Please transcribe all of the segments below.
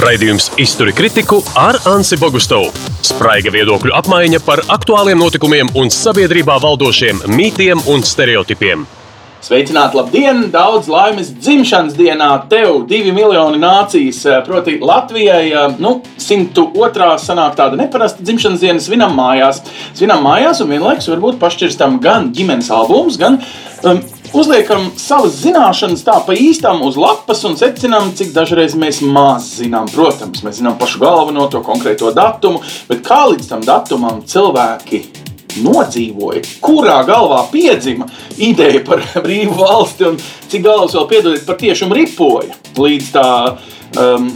Raidījums Izturi kritiku ar Ansi Bogustovu. Spraiga viedokļu apmaiņa par aktuāliem notikumiem un sabiedrībā valdošiem mītiem un stereotipiem. Sveicināti, labdien! Daudz laimes dzimšanas dienā tev, divi miljoni nācijas, proti, Latvijai. Nu, 102. sanāk tāda neparasta dzimšanas diena, svinam mājās. Svinam mājās un vienlaikus varbūt pašķirstam gan ģimenes albumus, gan um, uzliekam savas zināšanas tā pa īstam uz lapas un secinām, cik dažreiz mēs maz zinām. Protams, mēs zinām pašu galveno to konkrēto datumu, bet kā līdz tam datumam cilvēki nodzīvoja, kurā galvā piedzima ideja par brīvu valsti un cik galvas vēl piedodiet par tiešumu ripoja līdz tā. Um,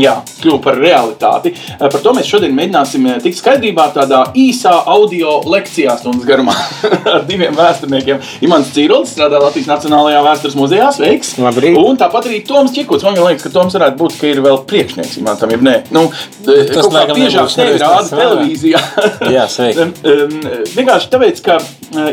jā, kļuva par realitāti. Eh, par to mēs šodien mēģināsim eh, tikt skaidrībā tādā īsā audio lekcijā, stundas garumā, ar diviem vēsturniekiem. Imants Cīrulis strādā Latvijas Nacionālajā vēstures muzejā. Sveiks! Labrīt. Un tāpat arī Toms Čikuts. Man liekas, ka Toms varētu būt, ka ir vēl priekšnieks Imantam, ja nē. Nu, Tas kaut kā laikam biežāk tevi rāda tas televīzijā. Jā, sveiki. Um, Vienkārši tāpēc, ka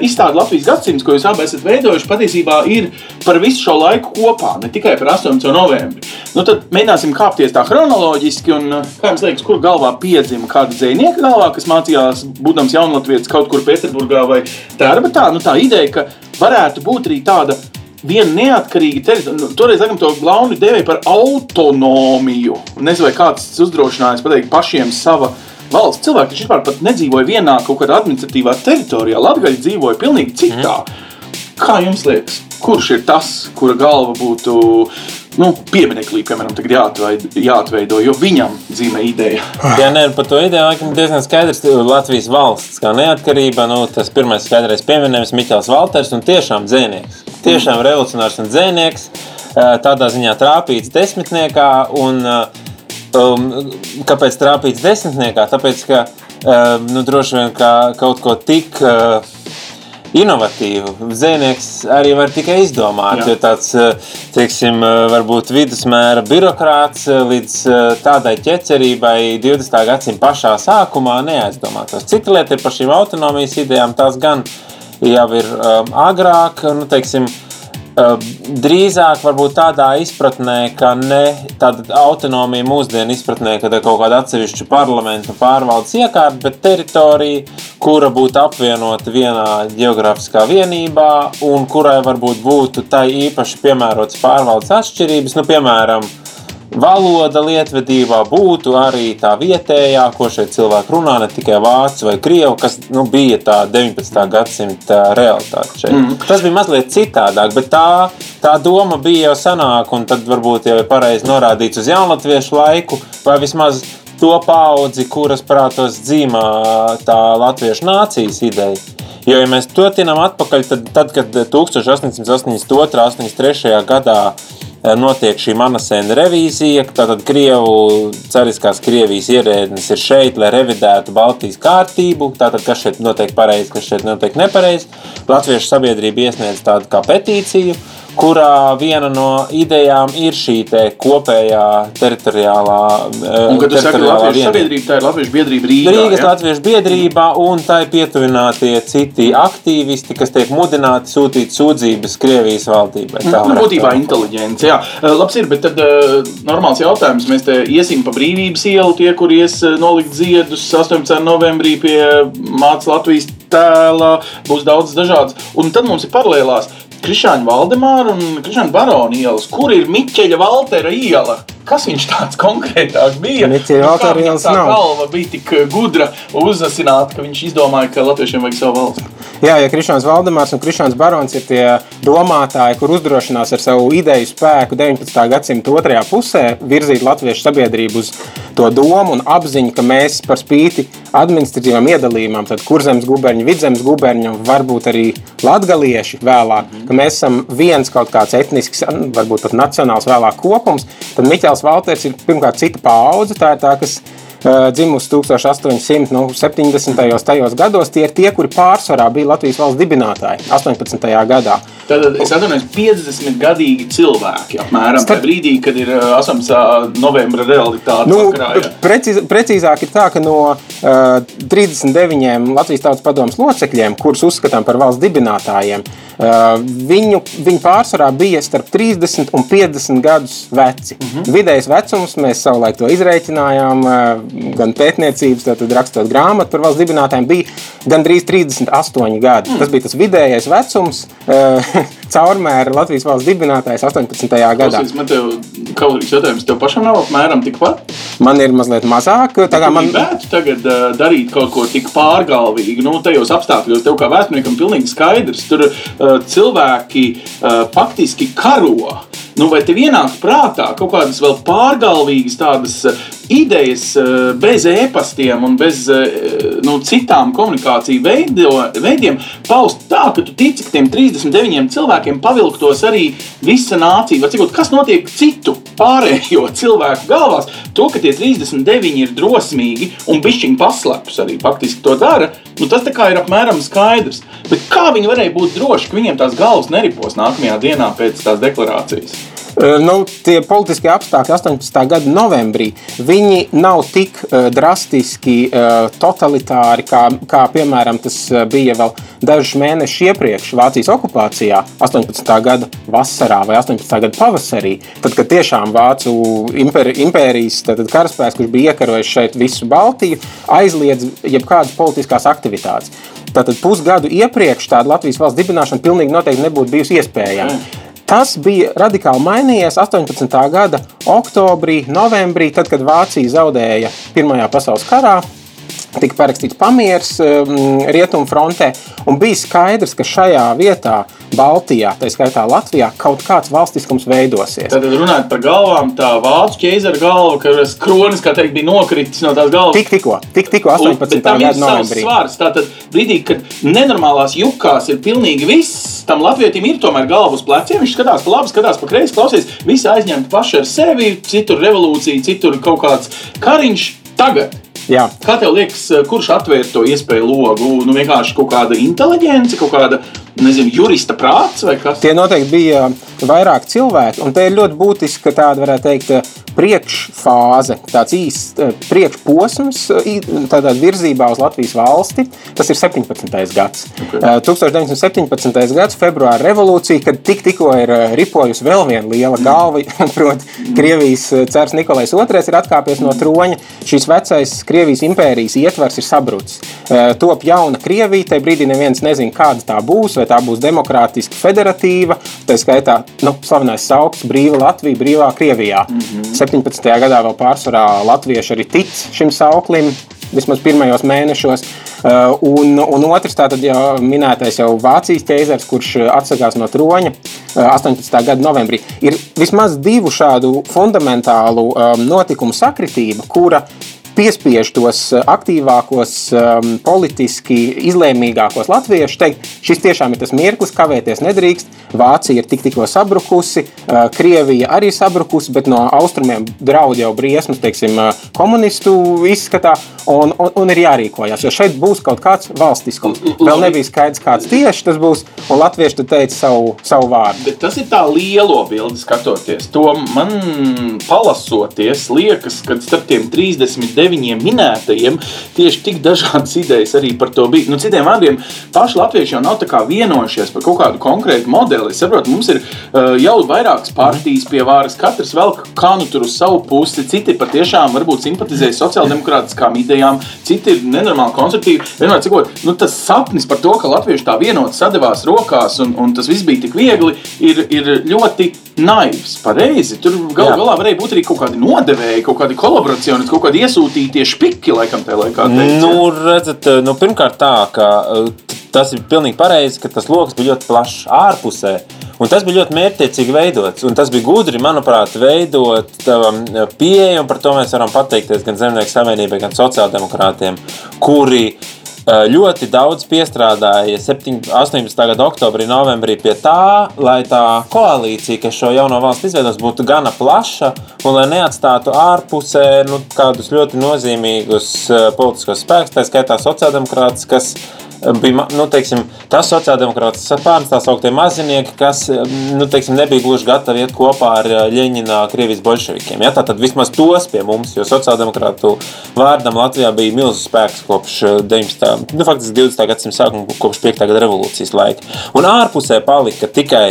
izstāde Latvijas gadsimts, ko jūs abi esat veidojuši, patiesībā ir par visu šo laiku kopā, ne tikai par 18. novembri. Nu, tad mēģināsim kāpties tā chronoloģiski, un kā jums liekas, kur galvā piedzima kāda dzinieka galvā, kas mācījās, būdams jaunatvietis kaut kur Pēterburgā vai Tērbetā. Nu, tā ideja, ka varētu būt arī tāda viena neatkarīga teritorija. Nu, toreiz laikam, to glauni devēja par autonomiju. Nezinu, vai kāds uzdrošinājās pateikt pašiem sava valsts. Cilvēki taču vispār pat nedzīvoja vienā kaut kādā administratīvā teritorijā. Latvijas dzīvoja pilnīgi citā. Kā jums liekas, kurš ir tas, kura galva būtu nu, piemineklī, piemēram, tagad jāatveido, jāatveido, jo viņam dzīve ideja? Jā, nē, par to ideju laikam diezgan skaidrs. Latvijas valsts kā neatkarība, nu, tas pirmais skaidrais pieminējums Miķels Valters un tiešām dzēnieks. Tiešām revolucionārs un dzēnieks, tādā ziņā trāpīts desmitniekā. Un, um, kāpēc trāpīts desmitniekā? Tāpēc, ka um, nu, droši vien ka kaut ko tik. Uh, Inovatīvu zvejnieks arī var tikai izdomāt. Jā. Jo tāds, eh, teiksim, eh, varbūt vidusmēra birokrāts eh, līdz tādai ķecerībai 20. gadsimta pašā sākumā neaizdomātos. Cita lieta ir par šīm autonomijas idejām. Tās gan jau ir um, agrāk, nu, teiksim, Uh, drīzāk varbūt tādā izpratnē, ka ne tāda autonomija mūsdienu izpratnē, ka ir kaut kāda atsevišķa parlamenta pārvaldes iekārta, bet teritorija, kura būtu apvienota vienā geogrāfiskā vienībā un kurai varbūt būtu tai īpaši piemērotas pārvaldes atšķirības. Nu, piemēram, valoda lietvedībā būtu arī tā vietējā, ko šeit cilvēki runā, ne tikai vācu vai krievu, kas nu, bija tā 19. gadsimta realitāte. Šeit. Mm. Tas bija mazliet citādāk, bet tā, tā doma bija jau senāka, un tad varbūt jau ir pareizi norādīts uz jaunatviešu laiku, vai vismaz to paudzi, kuras prātos dzīmā tā latviešu nācijas ideja. Jo, ja mēs to tinām atpakaļ, tad, tad kad 1882. un 83. gadā notiek šī manasēna revīzija, tātad Krievu, cariskās Krievijas ierēdnis ir šeit, lai revidētu Baltijas kārtību, tātad kas šeit notiek pareizi, kas šeit notiek nepareizi. Latviešu sabiedrība iesniedz tādu kā petīciju, kurā viena no idejām ir šī te kopējā teritoriālā Un, jūs sakat, teritoriālā vienība. sabiedrība, tā ir Latvijas biedrība Rīgā. Rīgas ja? Latviešu biedrībā un tai pietuvinātie citi aktīvisti, kas tiek mudināti sūtīt sūdzības Krievijas valdībai. Tā Nu, būtībā inteliģence. Jā, Eh, labs ir, bet tad uh, normāls jautājums. Mēs te iesim pa brīvības ielu, tie, kur ies eh, nolikt ziedus 18. novembrī pie Mācijas Latvijas tēla, būs daudz dažādas. Un tad mums ir paralēlās Krišāņa Valdemāra un Krišāņa Barona ielas. Kur ir Miķeļa Valtera iela? Kas viņš tāds konkrētāk bija? Miķeļa kā Valtera ielas nav. galva bija tik eh, gudra uzasināta, ka viņš izdomāja, ka latviešiem vajag savu valsti. Jā, ja Krišāns Valdemārs un Krišāns Barons ir tie domātāji, kur uzdrošinās ar savu ideju spēku 19. gadsimta otrajā pusē virzīt latviešu sabiedrību uz to domu un apziņu, ka mēs par spīti administratīvām iedalījumam, tad kurzemes guberņi, vidzemes guberņi un varbūt arī latgalieši vēlāk, ka mēs esam viens kaut kāds etnisks, varbūt pat nacionāls vēlāk kopums, tad Miķels Valters ir pirmkārt cita paudze, tā ir tā, kas dzimusi 1870. Nu, 70. tajos gados, tie ir tie, kuri pārsvarā bija Latvijas valsts dibinātāji 18. gadā. Tad es atvainojos, 50 gadīgi cilvēki apmēram tajā brīdī, kad ir uh, 8. novembra realitāte. Nu, preciz, precīzāk ir tā, ka no uh, 39 Latvijas Tautas padomus locekļiem, kurus uzskatām par valsts dibinātājiem, Uh, viņu, viņi pārsvarā bija starp 30 un 50 gadus veci. Mm -hmm. Vidējais vecums mēs savulaik to izrēķinājām, uh, gan pētniecības, tad rakstot grāmatu par valsts dibinātājiem, bija gandrīz 38 gadi. Mm. Tas bija tas vidējais vecums. Uh, caurmēra Latvijas valsts dibinātājs 18. gadā. Klausies, man tev kaut kāds jautājums, tev pašam nav apmēram tikpat? Man ir mazliet mazāk. Kā man gribētu tagad uh, darīt kaut ko tik pārgalvīgu, nu, tajos apstākļos, tev kā vēsturniekam pilnīgi skaidrs, tur uh, cilvēki uh, faktiski karo. Nu, vai tev ienāk prātā kaut kādas vēl pārgalvīgas tādas idejas bez e-pastiem un bez nu, citām komunikāciju veido, veidiem paust tā, ka tu tici, ka tiem 39 cilvēkiem pavilktos arī visa nācija? Vai cikot, kas notiek citu pārējo cilvēku galvās? To, ka tie 39 ir drosmīgi un bišķiņi paslēpus arī faktiski to dara, nu, tas ir apmēram skaidrs. Bet kā viņi varēja būt droši, ka viņiem tās galvas neripos nākamajā dienā pēc tās deklarācijas? Nu, tie politiskie apstākļi 18. gada novembrī nav tik uh, drastiski uh, totalitāri, kā, kā piemēram tas bija vēl dažus mēnešus iepriekš Vācijas okupācijā, 18. gada vasarā vai 18. gada pavasarī. Tad, kad tiešām Vācu impēri, impērijas karaspēks, kurš bija iekarojis šeit visu Baltiju, aizliedz jebkādas politiskās aktivitātes. Tātad pusgadu iepriekš tāda Latvijas valsts dibināšana pilnīgi noteikti nebūtu bijusi iespējama. Tas bija radikāli mainījies 18. gada oktobrī, novembrī, tad, kad Vācija zaudēja Pirmajā pasaules karā tika parakstīts pamieris um, rietumu frontē, un bija skaidrs, ka šajā vietā, Baltijā, tā skaitā Latvijā, kaut kāds valstiskums veidosies. Tad runājot par galvām, tā vācu ķēzara galva, kas kronis, teikt, bija nokritis no tās galvas. Tik, tikko, tik, tikko 18. gada novembrī. Svārs, tātad brīdī, kad nenormālās jukās ir pilnīgi viss, tam latvietim ir tomēr galva uz pleciem, viņš skatās pa labi, skatās pa kreisi, klausies, visi aizņemti paši ar sevi, citur revolūcija, citur kaut kāds kariņš. Tagad Jā. Kā tev liekas, kurš atvēra to iespēju logu? Nu, vienkārši kaut kāda inteliģence, kaut kāda nezinu, jurista prāts vai kas? Tie noteikti bija vairāk cilvēki, un te ir ļoti būtiski, ka tāda varētu teikt priekšfāze, tāds īsts priekšposms tādā virzībā uz Latvijas valsti. Tas ir 17. gads. Okay. 1917. gads, februāra revolūcija, kad tik, tikko ir ripojusi vēl viena liela galva, proti, Krievijas cērs Nikolais II ir atkāpies no troņa. Šīs vecais Krievijas impērijas ietvars ir sabrucis. Top jauna Krievija, tajā brīdī neviens nezina, kāda tā būs, vai tā būs demokrātiska, federatīva, tā skaitā nu, slavenais sauklis Brīva Latvija, Brīvā Krievijā. Mm -hmm. 17. gadā vēl pārsvarā latvieši arī tic šim sauklim, vismaz pirmajos mēnešos. Uh, un, un otrs, tātad jau minētais jau Vācijas ķēzars, kurš atsakās no troņa 18. Uh, gada novembrī, ir vismaz divu šādu fundamentālu um, notikumu sakritība, kura piespiež tos eh, aktīvākos, um, politiski izlēmīgākos latviešus teikt, šis tiešām ir tas mirklis, kavēties nedrīkst. Vācija ir tik, tikko sabrukusi, uh, Krievija arī sabrukusi, bet no austrumiem draud jau briesmas, teiksim, uh, komunistu izskatā, un, un, un ir jārīkojas. Jo šeit būs kaut kāds valstiskums. Vēl nebija skaidrs, kāds tieši tas būs, un latvieši teica savu, savu vārdu. Bet tas ir tā lielo bildi skatoties. To man palasoties, liekas, ka starp tiem 39 deviņiem minētajiem tieši tik dažādas idejas arī par to bija. Nu, citiem vārdiem, paši latvieši jau nav vienojušies par kaut kādu konkrētu modeli. Es saprotu, mums ir uh, jau vairākas partijas pie varas, katrs vēl kā nu tur uz savu pusi, citi patiešām varbūt simpatizē sociāldemokrātiskām idejām, citi ir nenormāli konservatīvi. Vienmēr cikot, nu, tas sapnis par to, ka latvieši tā vienot sadevās rokās un, un tas viss bija tik viegli, ir, ir ļoti naivs. Pareizi. Tur gal, galā varēja būt arī kaut kādi nodevēji, kaut kādi kolaboracionisti, kaut kādi iesūtītie špiki, laikam, tajā laikā. Teica. Nu, redzat, nu, pirmkārt tā, ka uh, tas ir pilnīgi pareizi, ka tas lokus bija ļoti plašs ārpusē. Un tas bija ļoti mērķiecīgi veidots. Un tas bija gudri, manuprāt, veidot um, pieeju. Par to mēs varam pateikties gan Zemnieku savienībai, gan sociāldemokrātiem, kuri uh, Eh, ļoti daudz piestrādāja 7, 18. gada oktobrī, novembrī pie tā, lai tā koalīcija, kas šo jauno valstu izveidos, būtu gana plaša un lai neatstātu ārpusē nu, kādus ļoti nozīmīgus eh, politiskos spēkus, tā skaitā sociāldemokrātus, kas bija ma- nu, teiksim, tas sociāldemokrāts spārns, tā sauktie mazinieki, kas nu, teiksim, nebija gluži gatavi iet kopā ar Ļeņina Krievijas bolševikiem. Ja? Tātad vismaz tos pie mums, jo sociāldemokrātu vārdam Latvijā bija milzīgs spēks kopš ā, 19. Nu, faktiski 20. gadsimta sākuma, kopš 5. gada revolūcijas laika. Un ārpusē palika tikai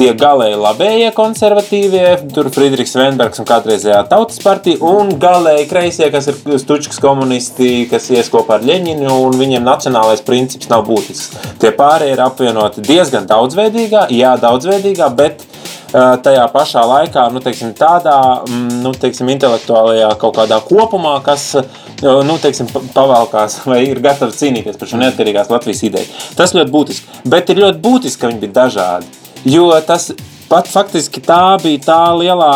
tie galēji labējie konservatīvie, tur Friedrichs Venbergs un kādreizējā tautas partija, un galēji kreisie, kas ir stučkas komunisti, kas ies kopā ar Ļeņinu, un viņiem nacionālais princips nav būtisks. Tie pārējie ir apvienoti diezgan daudzveidīgā, jā, daudzveidīgā, bet tajā pašā laikā, nu, teiksim, tādā mm, nu, teiksim, intelektuālajā kaut kādā kopumā, kas nu, teiksim, pa- pavalkās vai ir gatavi cīnīties par šo neatkarīgās Latvijas ideju. Tas ļoti būtiski. Bet ir ļoti būtiski, ka viņi bija dažādi. Jo tas pat faktiski tā bija tā lielā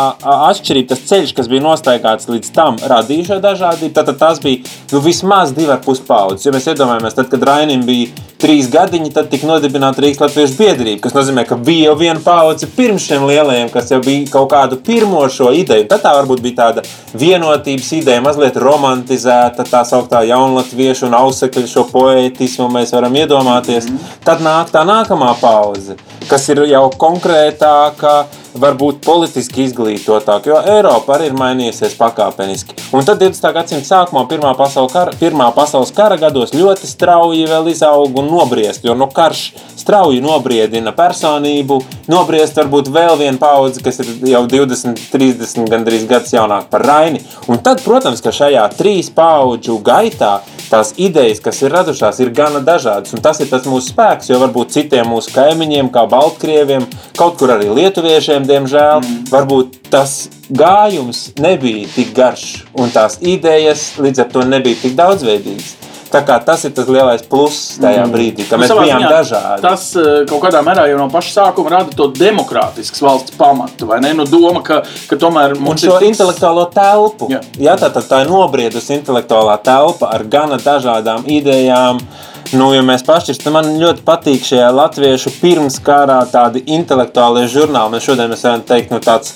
atšķirība, tas ceļš, kas bija nostaigāts līdz tam, radīja šo dažādību. Tad tas bija nu, vismaz divi ar pus paudzes. Jo mēs iedomājamies, tad, kad Rainim bija trīs gadiņi, tad tika nodibināta Rīgas Latviešu biedrība, kas nozīmē, ka bija jau viena paudze pirms šiem lielajiem, kas jau bija kaut kādu pirmo šo ideju. Tad tā varbūt bija tāda vienotības ideja, mazliet romantizēta, tā sauktā jaunatviešu un ausekļu šo poētismu mēs varam iedomāties. Tad nāk tā nākamā pauze, kas ir jau konkrētāka, varbūt politiski izglītotāka, jo Eiropa arī ir mainījusies pakāpeniski. Un tad 20. gadsimta sākumā, Pirmā pasaules kara, Pirmā pasaules kara gados, ļoti strauji vēl izauga un nobriest, jo nu, karš strauji nobriedina personību, nobriest varbūt vēl viena paudze, kas ir jau 20, 30 gandrīz gadus jaunāka par Raini. Un tad, protams, ka šajā trīs paudžu gaitā tās idejas, kas ir radušās, ir gana dažādas. Un tas ir tas mūsu spēks, jo varbūt citiem mūsu kaimiņiem, kā Baltkrieviem, kaut kur arī Lietuviešiem, diemžēl, mm. varbūt tas gājums nebija tik garš, un tās idejas līdz ar to nebija tik daudzveidīgas. Tas ir tas lielais pluss tajā brīdī, ka Nu, mēs savā bijām ziņā dažādi. Tas eh, kaut kādā mērā jau no paša sākuma rada to demokrātiskas valsts pamatu. vai ne? Nu, doma, ka, ka tomēr Un mums šo ir intelektuālo telpu. Jā. Jā, tā, tā, tā ir nobriedusi intelektuālā telpa ar gana dažādām idejām. Nu, ja mēs pašķirstam, man ļoti patīk šie latviešu pirmskārā tādi intelektuālie žurnāli. Mēs šodien mēs varam teikt, nu, tāds,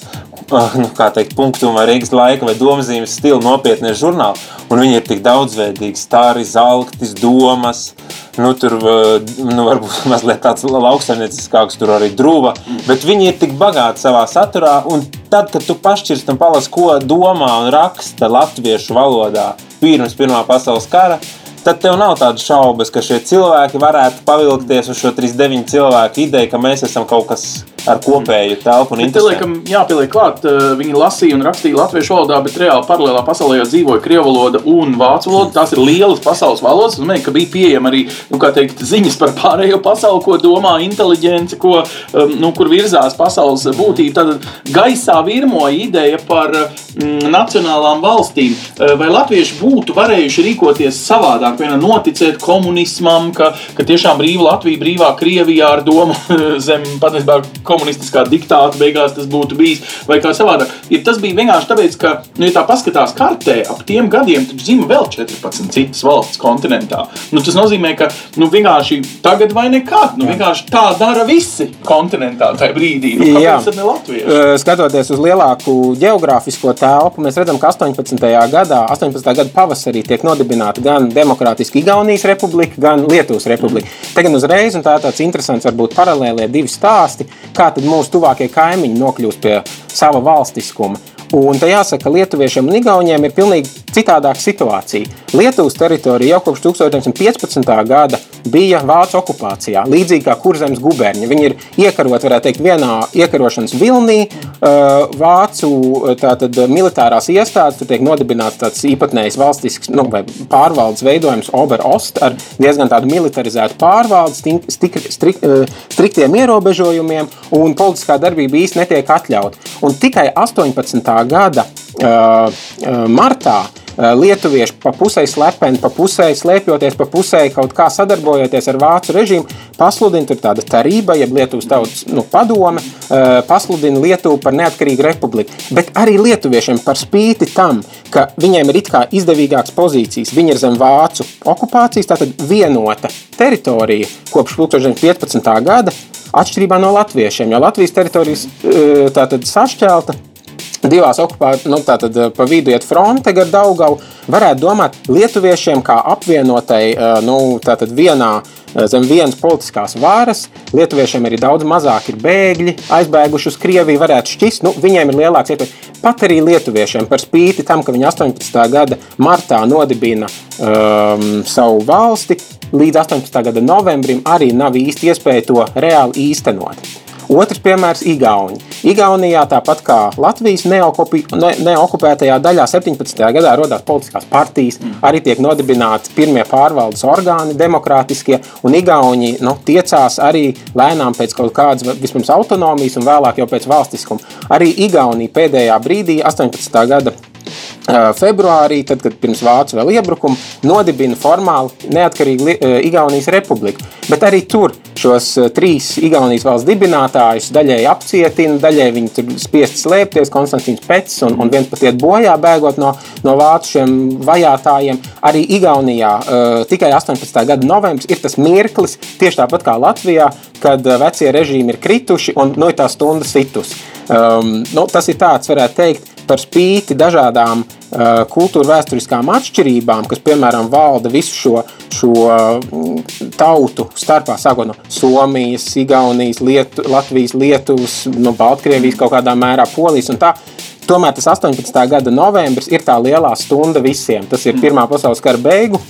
nu, kā teikt, punktu vai Rīgas laika vai domzīmes stila nopietnie žurnāli. Un viņi ir tik daudzveidīgi, stāri, zeltis, domas. Nu, tur eh, nu, varbūt mazliet tāds lauksaimnieciskāks, tur arī drūva. Bet viņi ir tik bagāti savā saturā. Un tad, kad tu pašķirsti un palasi, ko domā un raksta latviešu valodā pirms Pirmā pasaules kara, tad tev nav tādas šaubas, ka šie cilvēki varētu pavilkties uz šo 39 cilvēku ideju, ka mēs esam kaut kas ar kopēju telpu un interesēm. liekam, jāpieliek klāt, eh, viņi lasīja un rakstīja latviešu valodā, bet reāli paralēlā pasaulē jau dzīvoja krievu valoda un vācu valoda. Tās ir lielas pasaules valodas. Tas nozīmē, ka bija pieejama arī nu, teikt, ziņas par pārējo pasauli, ko domā inteliģence, ko, um, nu, kur virzās pasaules būtība. Tad gaisā virmoja ideja par mm, nacionālām valstīm. Eh, Vai latvieši būtu varējuši rīkoties savādāk, piemēram, noticēt komunismam, ka, ka tiešām brīva Latvija, brīvā Krievijā ar domu zem patiesībā komunistiskā diktāta beigās tas būtu bijis, vai kā savādāk. Ir tas bija vienkārši tāpēc, ka, nu, ja tā paskatās kartē, ap tiem gadiem taču zima vēl 14 citas valsts kontinentā. Nu, tas nozīmē, ka nu, vienkārši tagad vai nekad, nu, vienkārši tā dara visi kontinentā tajā brīdī. Nu, kāpēc tad ne latvieši? Skatoties uz lielāku geogrāfisko telpu, mēs redzam, ka 18. gadā, 18. gada pavasarī tiek nodibināta gan Demokrātiska Igaunijas republika, gan Lietuvas republika. Tagad uzreiz, un tā ir tāds interesants, varbūt paralēlie divi stāsti, kā tad mūsu tuvākie kaimiņi nokļūst pie sava valstiskuma. Un te jāsaka, ka lietuviešiem un igauniem ir pilnīgi citādāka situācija. Lietuvas teritorija jau kopš 1915. gada bija Vācu okupācijā, līdzīgi kā Kurzemes guberņa. Viņi ir iekaroti, varētu teikt, vienā iekarošanas vilnī. Uh, Vācu uh, tātad, militārās iestādes tur tiek nodibināts tāds īpatnējs valstisks nu, pārvaldes veidojums, Oberost, ar diezgan tādu militarizētu pārvaldi, stik, strik, uh, striktiem ierobežojumiem, un politiskā darbība īsti netiek atļauta. Un tikai 18. gada uh, uh, martā uh, lietuvieši pa pusē slepeni, pa pusē slēpjoties, pa pusē kaut kā sadarbojoties ar vācu režīmu, pasludina tur tāda tarība, jeb Lietuvas tautas nu, padome, uh, pasludina Lietuvu par neatkarīgu republiku. Bet arī lietuviešiem par spīti tam, ka viņiem ir it kā izdevīgākas pozīcijas, viņi ir zem vācu okupācijas, tātad vienota teritorija kopš 2015. gada, atšķirībā no latviešiem, jo Latvijas teritorijas uh, tātad sašķelta divās okupācijās, nu, tātad pa vidu iet fronte gar Daugavu, varētu domāt lietuviešiem kā apvienotai, nu, tātad vienā zem vienas politiskās varas. Lietuviešiem ir daudz mazāk ir bēgļi, aizbēguši uz Krieviju, varētu šķist, nu, viņiem ir lielāks iespējas. Pat arī lietuviešiem, par spīti tam, ka viņi 18. gada martā nodibina um, savu valsti, līdz 18. gada novembrim arī nav īsti iespēja to reāli īstenot. Otrs piemērs - Igauni. Igaunijā, tāpat kā Latvijas neokupi, ne, neokupētajā daļā, 17. gadā radās politiskās partijas, arī tiek nodibināti pirmie pārvaldes orgāni, demokrātiskie, un Igauni nu, tiecās arī lēnām pēc kaut kādas vispirms autonomijas un vēlāk jau pēc valstiskuma. Arī Igaunija pēdējā brīdī, 18. gada februārī, tad, kad pirms Vācu vēl iebrukuma, nodibina formāli neatkarīgu Igaunijas republiku. Bet arī tur šos trīs Igaunijas valsts dibinātājus daļēji apcietina, daļēji viņi tur spiest slēpties. Konstantīns Pets un, un viens pat iet bojā, bēgot no, no vācu vajātājiem. Arī Igaunijā tikai 18. gada novembris ir tas mirklis, tieši tāpat kā Latvijā, kad vecie režīmi ir krituši un no tā stunda situs. Um, nu, tas ir tāds, varētu teikt, par spīti dažādām uh, kultūra vēsturiskām atšķirībām, kas, piemēram, valda visu šo, šo uh, tautu starpā, sākot no Somijas, Igaunijas, Lietu, Latvijas, Lietuvas, no Baltkrievijas, kaut kādā mērā Polijas un tā. Tomēr tas 18. gada novembris ir tā lielā stunda visiem. Tas ir Pirmā pasaules kara beigu,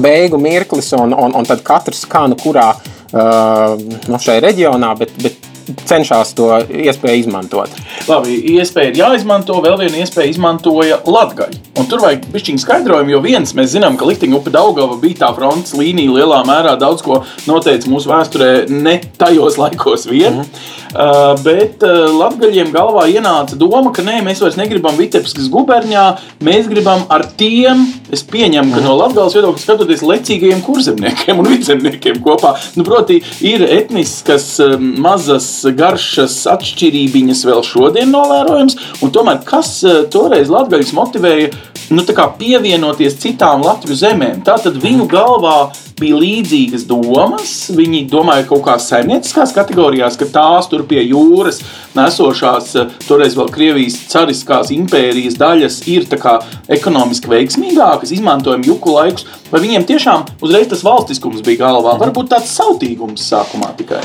beigu mirklis, un, un, un tad katrs kā nu kurā uh, no šai reģionā, bet, bet cenšas to iespēju izmantot. Labi, iespēja ir jāizmanto. Vēl viena iespēja izmantoja Latviju. Tur vajag bišķiņu skaidrojumu, jo viens mēs zinām, ka Likteņa upe Daugava bija tā frontes līnija lielā mērā daudz ko noteica mūsu vēsturē ne tajos laikos vien. Mm -hmm. uh, bet uh, latgaļiem galvā ienāca doma, ka nē, mēs vairs negribam Vitebskas guberņā, mēs gribam ar tiem, es pieņemu, ka mm no Latgales viedokļa skatoties lecīgajiem kurzemniekiem un vidzemniekiem kopā. Nu, proti, ir etniskas um, mazas garšas atšķirības vēl šodien novērojams. Tomēr kas eh, toreiz Latvijas motivēja nu, pievienoties citām Latvijas zemēm? Tātad viņu galvā bija līdzīgas domas. Viņi domāja kaut kā saimnieciskās kategorijās, ka tās tur pie jūras nesošās, eh, toreiz vēl Krievijas cariskās impērijas daļas ir ekonomiski veiksmīgākas, izmantojam juku laikus. Vai viņiem tiešām uzreiz tas valstiskums bija galvā? Varbūt tāds sautīgums sākumā tikai.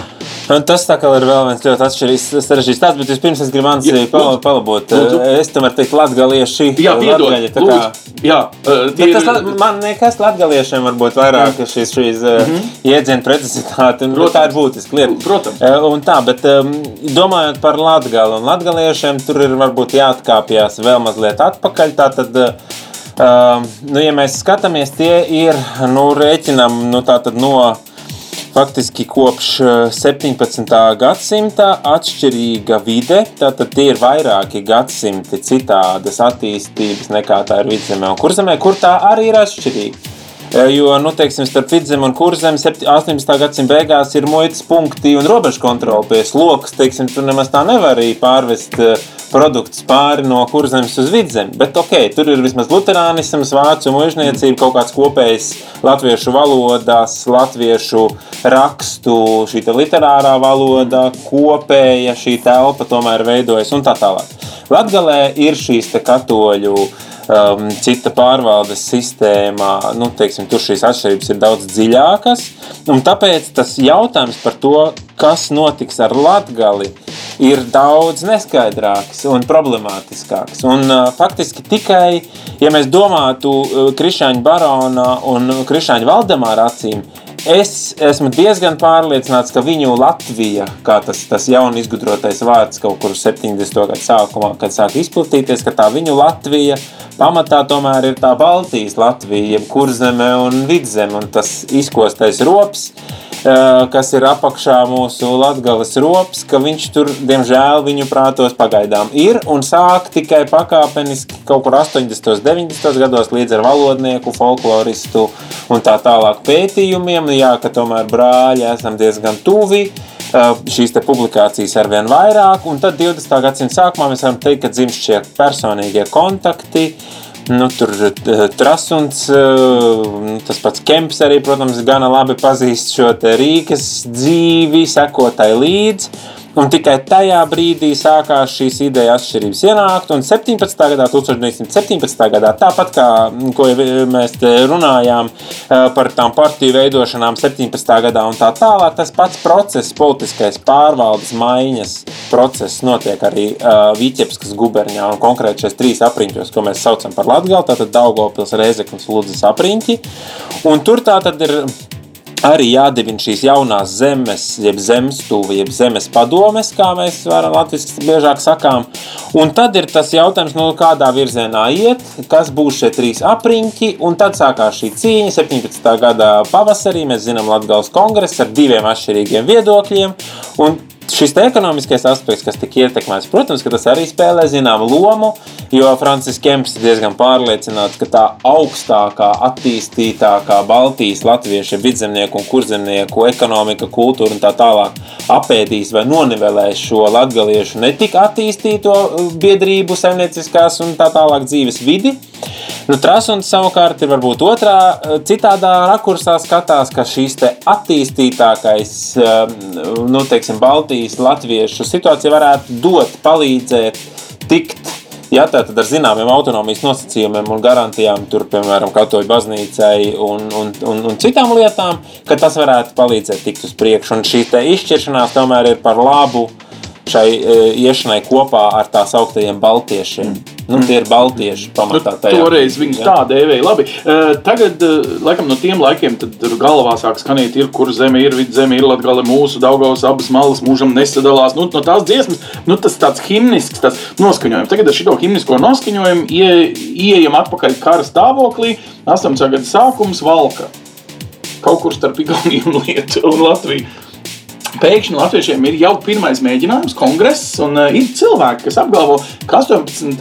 Un tas tā kā ir vēl viens ļoti atšķirīgs sarežģīts tāds, bet vispirms es gribu Ansiju pal palabot. Lūdzu. Es tomēr teiktu latgalieši. Jā, piedod. Latgaļi, tā kā. Jā, uh, bet tas, man nekas latgaliešiem varbūt vairāk jā. šīs, šīs mm -hmm. iedzienu precizitāti. Un, Protams. tā ir būtiski lieta. Protams. Un tā, bet um, domājot par latgali un latgaliešiem, tur ir varbūt jāatkāpjas vēl mazliet atpakaļ. Tātad, uh, nu, ja mēs skatāmies, tie ir, nu, rēķinam, nu, no faktiski kopš 17. Eh, gadsimta atšķirīga vide. Tātad tie ir vairāki gadsimti citādas attīstības nekā tā ir vidzemē un kurzemē, kur tā arī ir atšķirīga. Eh, jo, nu, teiksim, starp vidzemi un kurzemi 18. gadsimta beigās ir muitas punkti un robežu kontrole pie sloks. Teiksim, tur nemaz tā nevar arī pārvest uh, produktus pāri no kurzemes uz vidzemi. Bet ok, tur ir vismaz luterānisms, vācu mūžniecība, kaut kāds kopējs latviešu valodās, latviešu rakstu, šī literārā valoda, kopēja šī telpa tomēr veidojas un tā tālāk. Latgalē ir šīs katoļu um, cita pārvaldes sistēmā, nu, teiksim, tur šīs atšķirības ir daudz dziļākas. Tāpēc tas jautājums par to, kas notiks ar Latviju, ir daudz neskaidrāks un problemātiskāks. Un, uh, faktiski tikai, ja mēs domātu uh, Krišāņa barona un Krišāņa Valdemāra acīm, Es esmu diezgan pārliecināts, ka viņu Latvija, kā tas, tas jaunu izgudrotais vārds kaut kur 70. gada sākumā, kad sāk izplatīties, ka tā viņu Latvija pamatā tomēr ir tā Baltijas Latvija, jeb kurzeme un vidzeme, un tas izkostais rops kas ir apakšā mūsu latgales rops, ka viņš tur, diemžēl, viņu prātos pagaidām ir un sāk tikai pakāpeniski kaut kur 80. 90. gados līdz ar valodnieku, folkloristu un tā tālāk pētījumiem, jā, ka tomēr brāļi esam diezgan tuvi, šīs publikācijas ar vien vairāk, un tad 20. gadsimta sākumā mēs varam teikt, ka dzimst šie personīgie kontakti, Nu, tur eh, Trasuns, eh, tas pats Kemps arī, protams, gana labi pazīst šo Rīgas dzīvi, sekotai līdzi. Un tikai tajā brīdī sākās šīs idejas atšķirības ienākt. Un 17. gadā, 1917. gadā, tāpat kā ko mēs runājām par tām partiju veidošanām 17. gadā un tā tālāk, tas pats process, politiskais pārvaldes maiņas process notiek arī uh, Vīķepskas guberņā un konkrēti šajos trīs apriņķos, ko mēs saucam par Latgali, tātad Daugavpils, Reizeknas, Ludzas apriņķi. Un tur tā tad ir arī jādibina šīs jaunās zemes, jeb zemestūve, jeb zemes padomes, kā mēs varam latviešu biežāk sakām. Un tad ir tas jautājums, nu, kādā virzienā iet, kas būs šie trīs apriņķi, un tad sākās šī cīņa 17. gada pavasarī. Mēs zinām Latgales kongress ar diviem atšķirīgiem viedokļiem, un šis ekonomiskais aspekts, kas tika ietekmēts, protams, tas arī spēlē zināmu lomu, jo Francisks Kemps ir diezgan pārliecināts, ka tā augstākā, attīstītākā Baltijas latviešu vidzemnieku un kurzemnieku ekonomika, kultūra un tā tālāk apēdīs vai nonivelēs šo latgaliešu netik attīstīto biedrību, saimnieciskās un tā tālāk dzīves vidi. Nu, Trasuns savukārt ir varbūt otrā, citādā rakursā skatās, ka šīs attīstītākais, nu, teiksim, Baltijas latviešu situācija varētu dot, palīdzēt tikt Ja, tātad ar zināmiem autonomijas nosacījumiem un garantijām, tur, piemēram, katoļu baznīcai un, un, un, un citām lietām, ka tas varētu palīdzēt tikt uz priekšu. Un šī izšķiršanās tomēr ir par labu šai e, iešanai kopā ar tā sauktajiem baltiešiem. Mm. Nu, tie ir baltieši pamatā. Nu, toreiz viņus tā dēvēja. Labi, uh, tagad, uh, laikam, no tiem laikiem, galvā sāk skanēt, ir, kur zeme ir, vidzeme ir, latgale mūsu, Daugavas abas malas mūžam nesadalās. Nu, no tās dziesmas, nu, tas tāds himnisks, tas noskaņojums. Tagad ar šito himnisko noskaņojumu ie, ieejam atpakaļ kara stāvoklī, 18. gada sākums valka. Kaut kur starp Igauniju un Lietuvu un Latviju. Pēkšņi latviešiem ir jau pirmais mēģinājums, kongress, un uh, ir cilvēki, kas apgalvo, ka 18.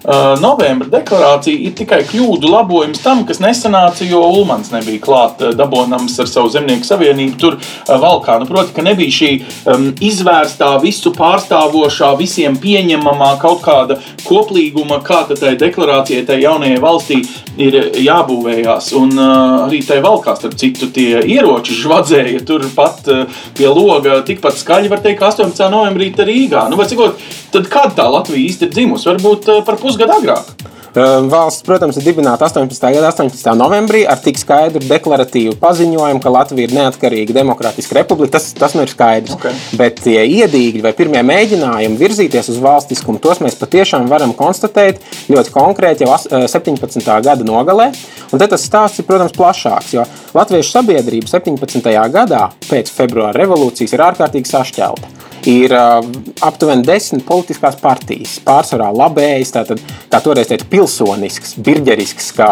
Uh, novembra deklarācija ir tikai kļūdu labojums tam, kas nesanāca, jo Ulmans nebija klāt uh, dabonams ar savu zemnieku savienību tur uh, valkā. Nu, proti, ka nebija šī um, izvērstā, visu pārstāvošā, visiem pieņemamā kaut kāda koplīguma, kā tai deklarācijai, tai jaunajai valstī ir jābūvējās. Un uh, arī tai valkā, starp citu, tie ieroči žvadzēja tur pat uh, pie loga loga tikpat skaļi var teikt, ka 18. novembrī Rīgā. Nu, cikot, tad kad tā Latvija īsti ir dzimusi? Varbūt eh, par pusgadu agrāk. Valsts, protams, ir dibināta 18. gada 18. novembrī ar tik skaidru deklaratīvu paziņojumu, ka Latvija ir neatkarīga demokrātiska republika. Tas, tas nu ir skaidrs. Okay. Bet tie iedīgļi vai pirmie mēģinājumi virzīties uz valstiskumu, tos mēs patiešām varam konstatēt ļoti konkrēti jau 17. gada nogalē. Un tas stāsts ir, protams, plašāks, jo Latviešu sabiedrība 17. gadā pēc februāra revolūcijas ir ārkārtīgi sašķelta ir uh, aptuveni desmit politiskās partijas. Pārsvarā labējas, tātad, kā toreiz teica, pilsonisks, birģerisks, kā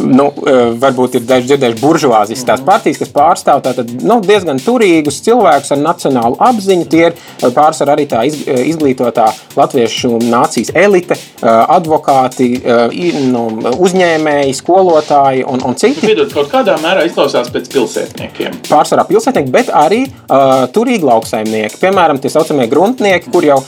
nu, uh, varbūt ir daži dzirdējuši buržuāzijas tās partijas, kas pārstāv tātad, nu, diezgan turīgus cilvēkus ar nacionālu apziņu. Tie ir pārsvarā arī tā izglītotā latviešu nācijas elite, advokāti, nu, uzņēmēji, skolotāji un, un citi. Piedod, kaut kādā mērā izklausās pēc pilsētniekiem. Pārsvarā pilsētnieki, bet arī uh, turīgi lauksaimnieki. Piemēram, tie saucamie gruntnieki, kur jau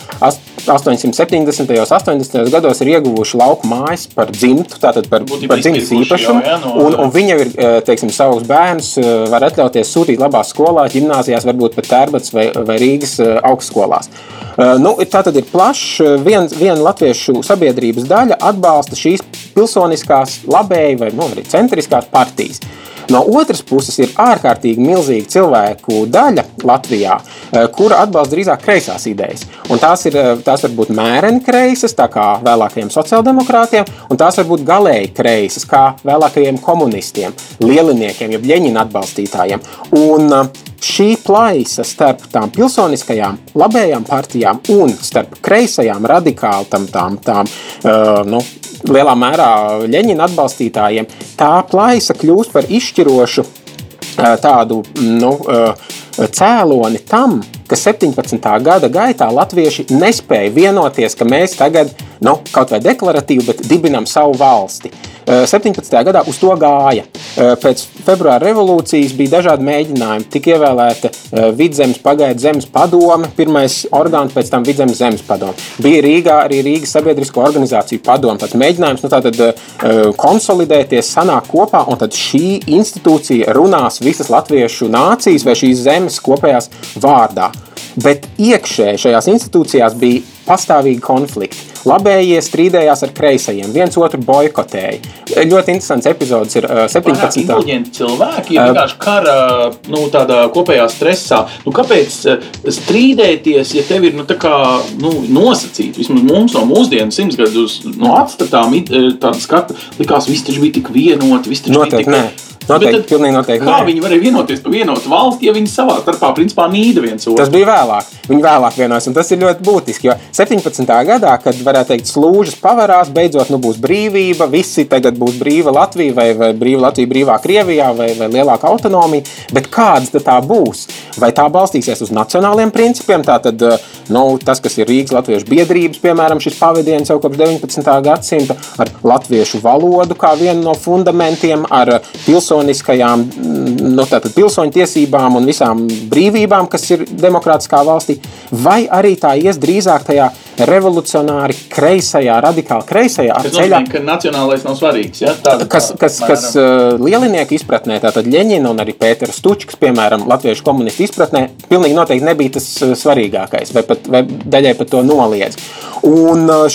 870. un 80. gados ir ieguvuši lauku mājas par dzimtu, tātad par, Būtībā par dzimtas īpašumu. Jā, no, un, un viņi ir, eh, teiksim, savus bērnus eh, var atļauties sūtīt labās skolās, gimnāzijās, varbūt pat Tērbats vai, vai Rīgas eh, augstskolās. Nu, tā tad ir plašs, viena vien latviešu sabiedrības daļa atbalsta šīs pilsoniskās, labēji vai nu, arī centriskās partijas. No otras puses, ir ārkārtīgi milzīga cilvēku daļa Latvijā, eh, kura atbalsta drīzāk kreisās idejas. Un tās, ir, eh, tās var būt mēreni kreisas, tā kā vēlākajiem sociāldemokrātiem, un tās var būt galēji kreisas, kā vēlākajiem komunistiem, lieliniekiem, jeb Ļeņina atbalstītājiem. Un eh, šī plaisa starp tām pilsoniskajām, labējām partijām un starp kreisajām, radikāli tam, tām, tām uh, nu, lielā mērā Ļeņina atbalstītājiem, tā plaisa kļūst par izšķirošu uh, tādu nu, uh, cēloni tam, ka 17. gada gaitā latvieši nespēja vienoties, ka mēs tagad nu, kaut vai deklaratīvi, bet dibinam savu valsti. 17. gadā uz to gāja. Pēc februāra revolūcijas bija dažādi mēģinājumi. Tika ievēlēta Vidzemes pagaidu zemes padome, pirmais orgāns, pēc tam Vidzemes zemes padome. Bija Rīgā arī Rīgas sabiedrisko organizāciju padome. Tāds mēģinājums nu, tātad, konsolidēties, sanākt kopā, un tad šī institūcija runās visas latviešu nācijas vai šīs zemes kopējās vārdā. Bet iekšēji šajās institūcijās bija pastāvīgi konflikti. Labējie strīdējās ar kreisajiem, viens otru boikotēja. Ļoti interesants epizodes ir uh, 17. Inteliģenti cilvēki ir vienkārši kara nu, kopējā stresā. Nu, kāpēc strīdēties, ja tev ir nu, kā, nu, nosacīti? Vismaz mums no mūsdienu simts gadus no atstatām tāda skata, likās, viss taču bija tik vienoti, viss taču Noteikti, bija tik... nē. Noteikti, Bet tad pilnīgi noteikti. Kā nē. viņi varēja vienoties par vienotu valsti, ja viņi savā starpā principā nīda viens otru? Tas bija vēlāk. Viņi vēlāk vienojas, un tas ir ļoti būtiski. Jo 17. gadā, kad varētu teikt, slūžas pavarās, beidzot nu, būs brīvība, visi tagad būs brīva Latvija, vai, vai brīva Latvija, brīvā Krievijā, vai, vai lielāka autonomija. Bet kādas tad tā būs? Vai tā balstīsies uz nacionāliem principiem? Tātad, nu, tas, kas ir Rīgas Latviešu biedrības, piemēram, šis pavadiens jau kopš 19. gadsimta, ar latviešu valodu kā vienu no fundamentiem, ar pilsoniskajām, nu, tātad pilsoņu tiesībām un visām brīvībām, kas ir demokrātiskā valstī, vai arī tā ies drīzāk tajā revolucionāri kreisajā, radikāli kreisajā Tas ceļā. nozīmē, ka nacionālais nav svarīgs. Ja? Tāda, Kas, kas, kas uh, lielinieku izpratnē, tātad Leņķina un arī Pēters Stučs, piemēram, latviešu komunistu izpratnē, pilnīgi noteikti nebija tas uh, svarīgākais, vai, pat, vai daļai pat to noliedz. Un, uh,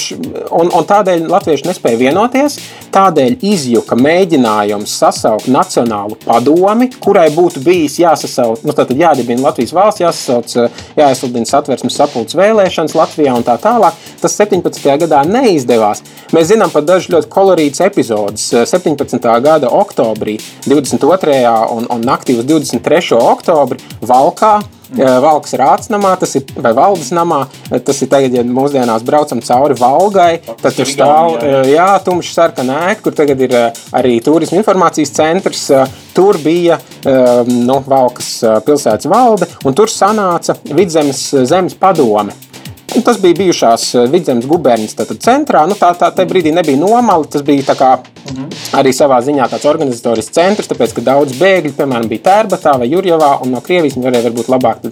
un, un tādēļ latvieši nespēja vienoties, tādēļ izjuka mēģinājums sasaukt Nacionālu padomi, kurai būtu bijis jāsasauc, nu, tātad jādibina Latvijas valsts, jāsasauc, uh, jāizsludina satversmes sapulces vēlēšanas Latvijā un tā tālāk. Tas 17. gadā neizdevās. Mēs zinām par dažus ļoti kolorītus epizodus. 17. gada oktobrī, 22. un, un naktī uz 23. oktobri Valkā. Valks rātsnamā, tas ir vai valdes namā, tas ir tagad, ja mūsdienās braucam cauri Valgai, tad tur stāv jā, tumšs sarkana ēka, kur tagad ir eh, arī turisma informācijas centrs. Eh, Tur bija eh, nu, Valkas eh, pilsētas valde, un tur sanāca Vidzemes eh, zemes padome. Un tas bija bijušās eh, Vidzemes gubernijas centrā. Nu, tā, tā tajā brīdī nebija nomala. Tas bija tā kā arī savā ziņā tāds organizatorisks centrs, tāpēc, ka daudz bēgļu, piemēram, bija Tērbatā vai Jurjavā, un no Krievijas viņi varēja varbūt labāk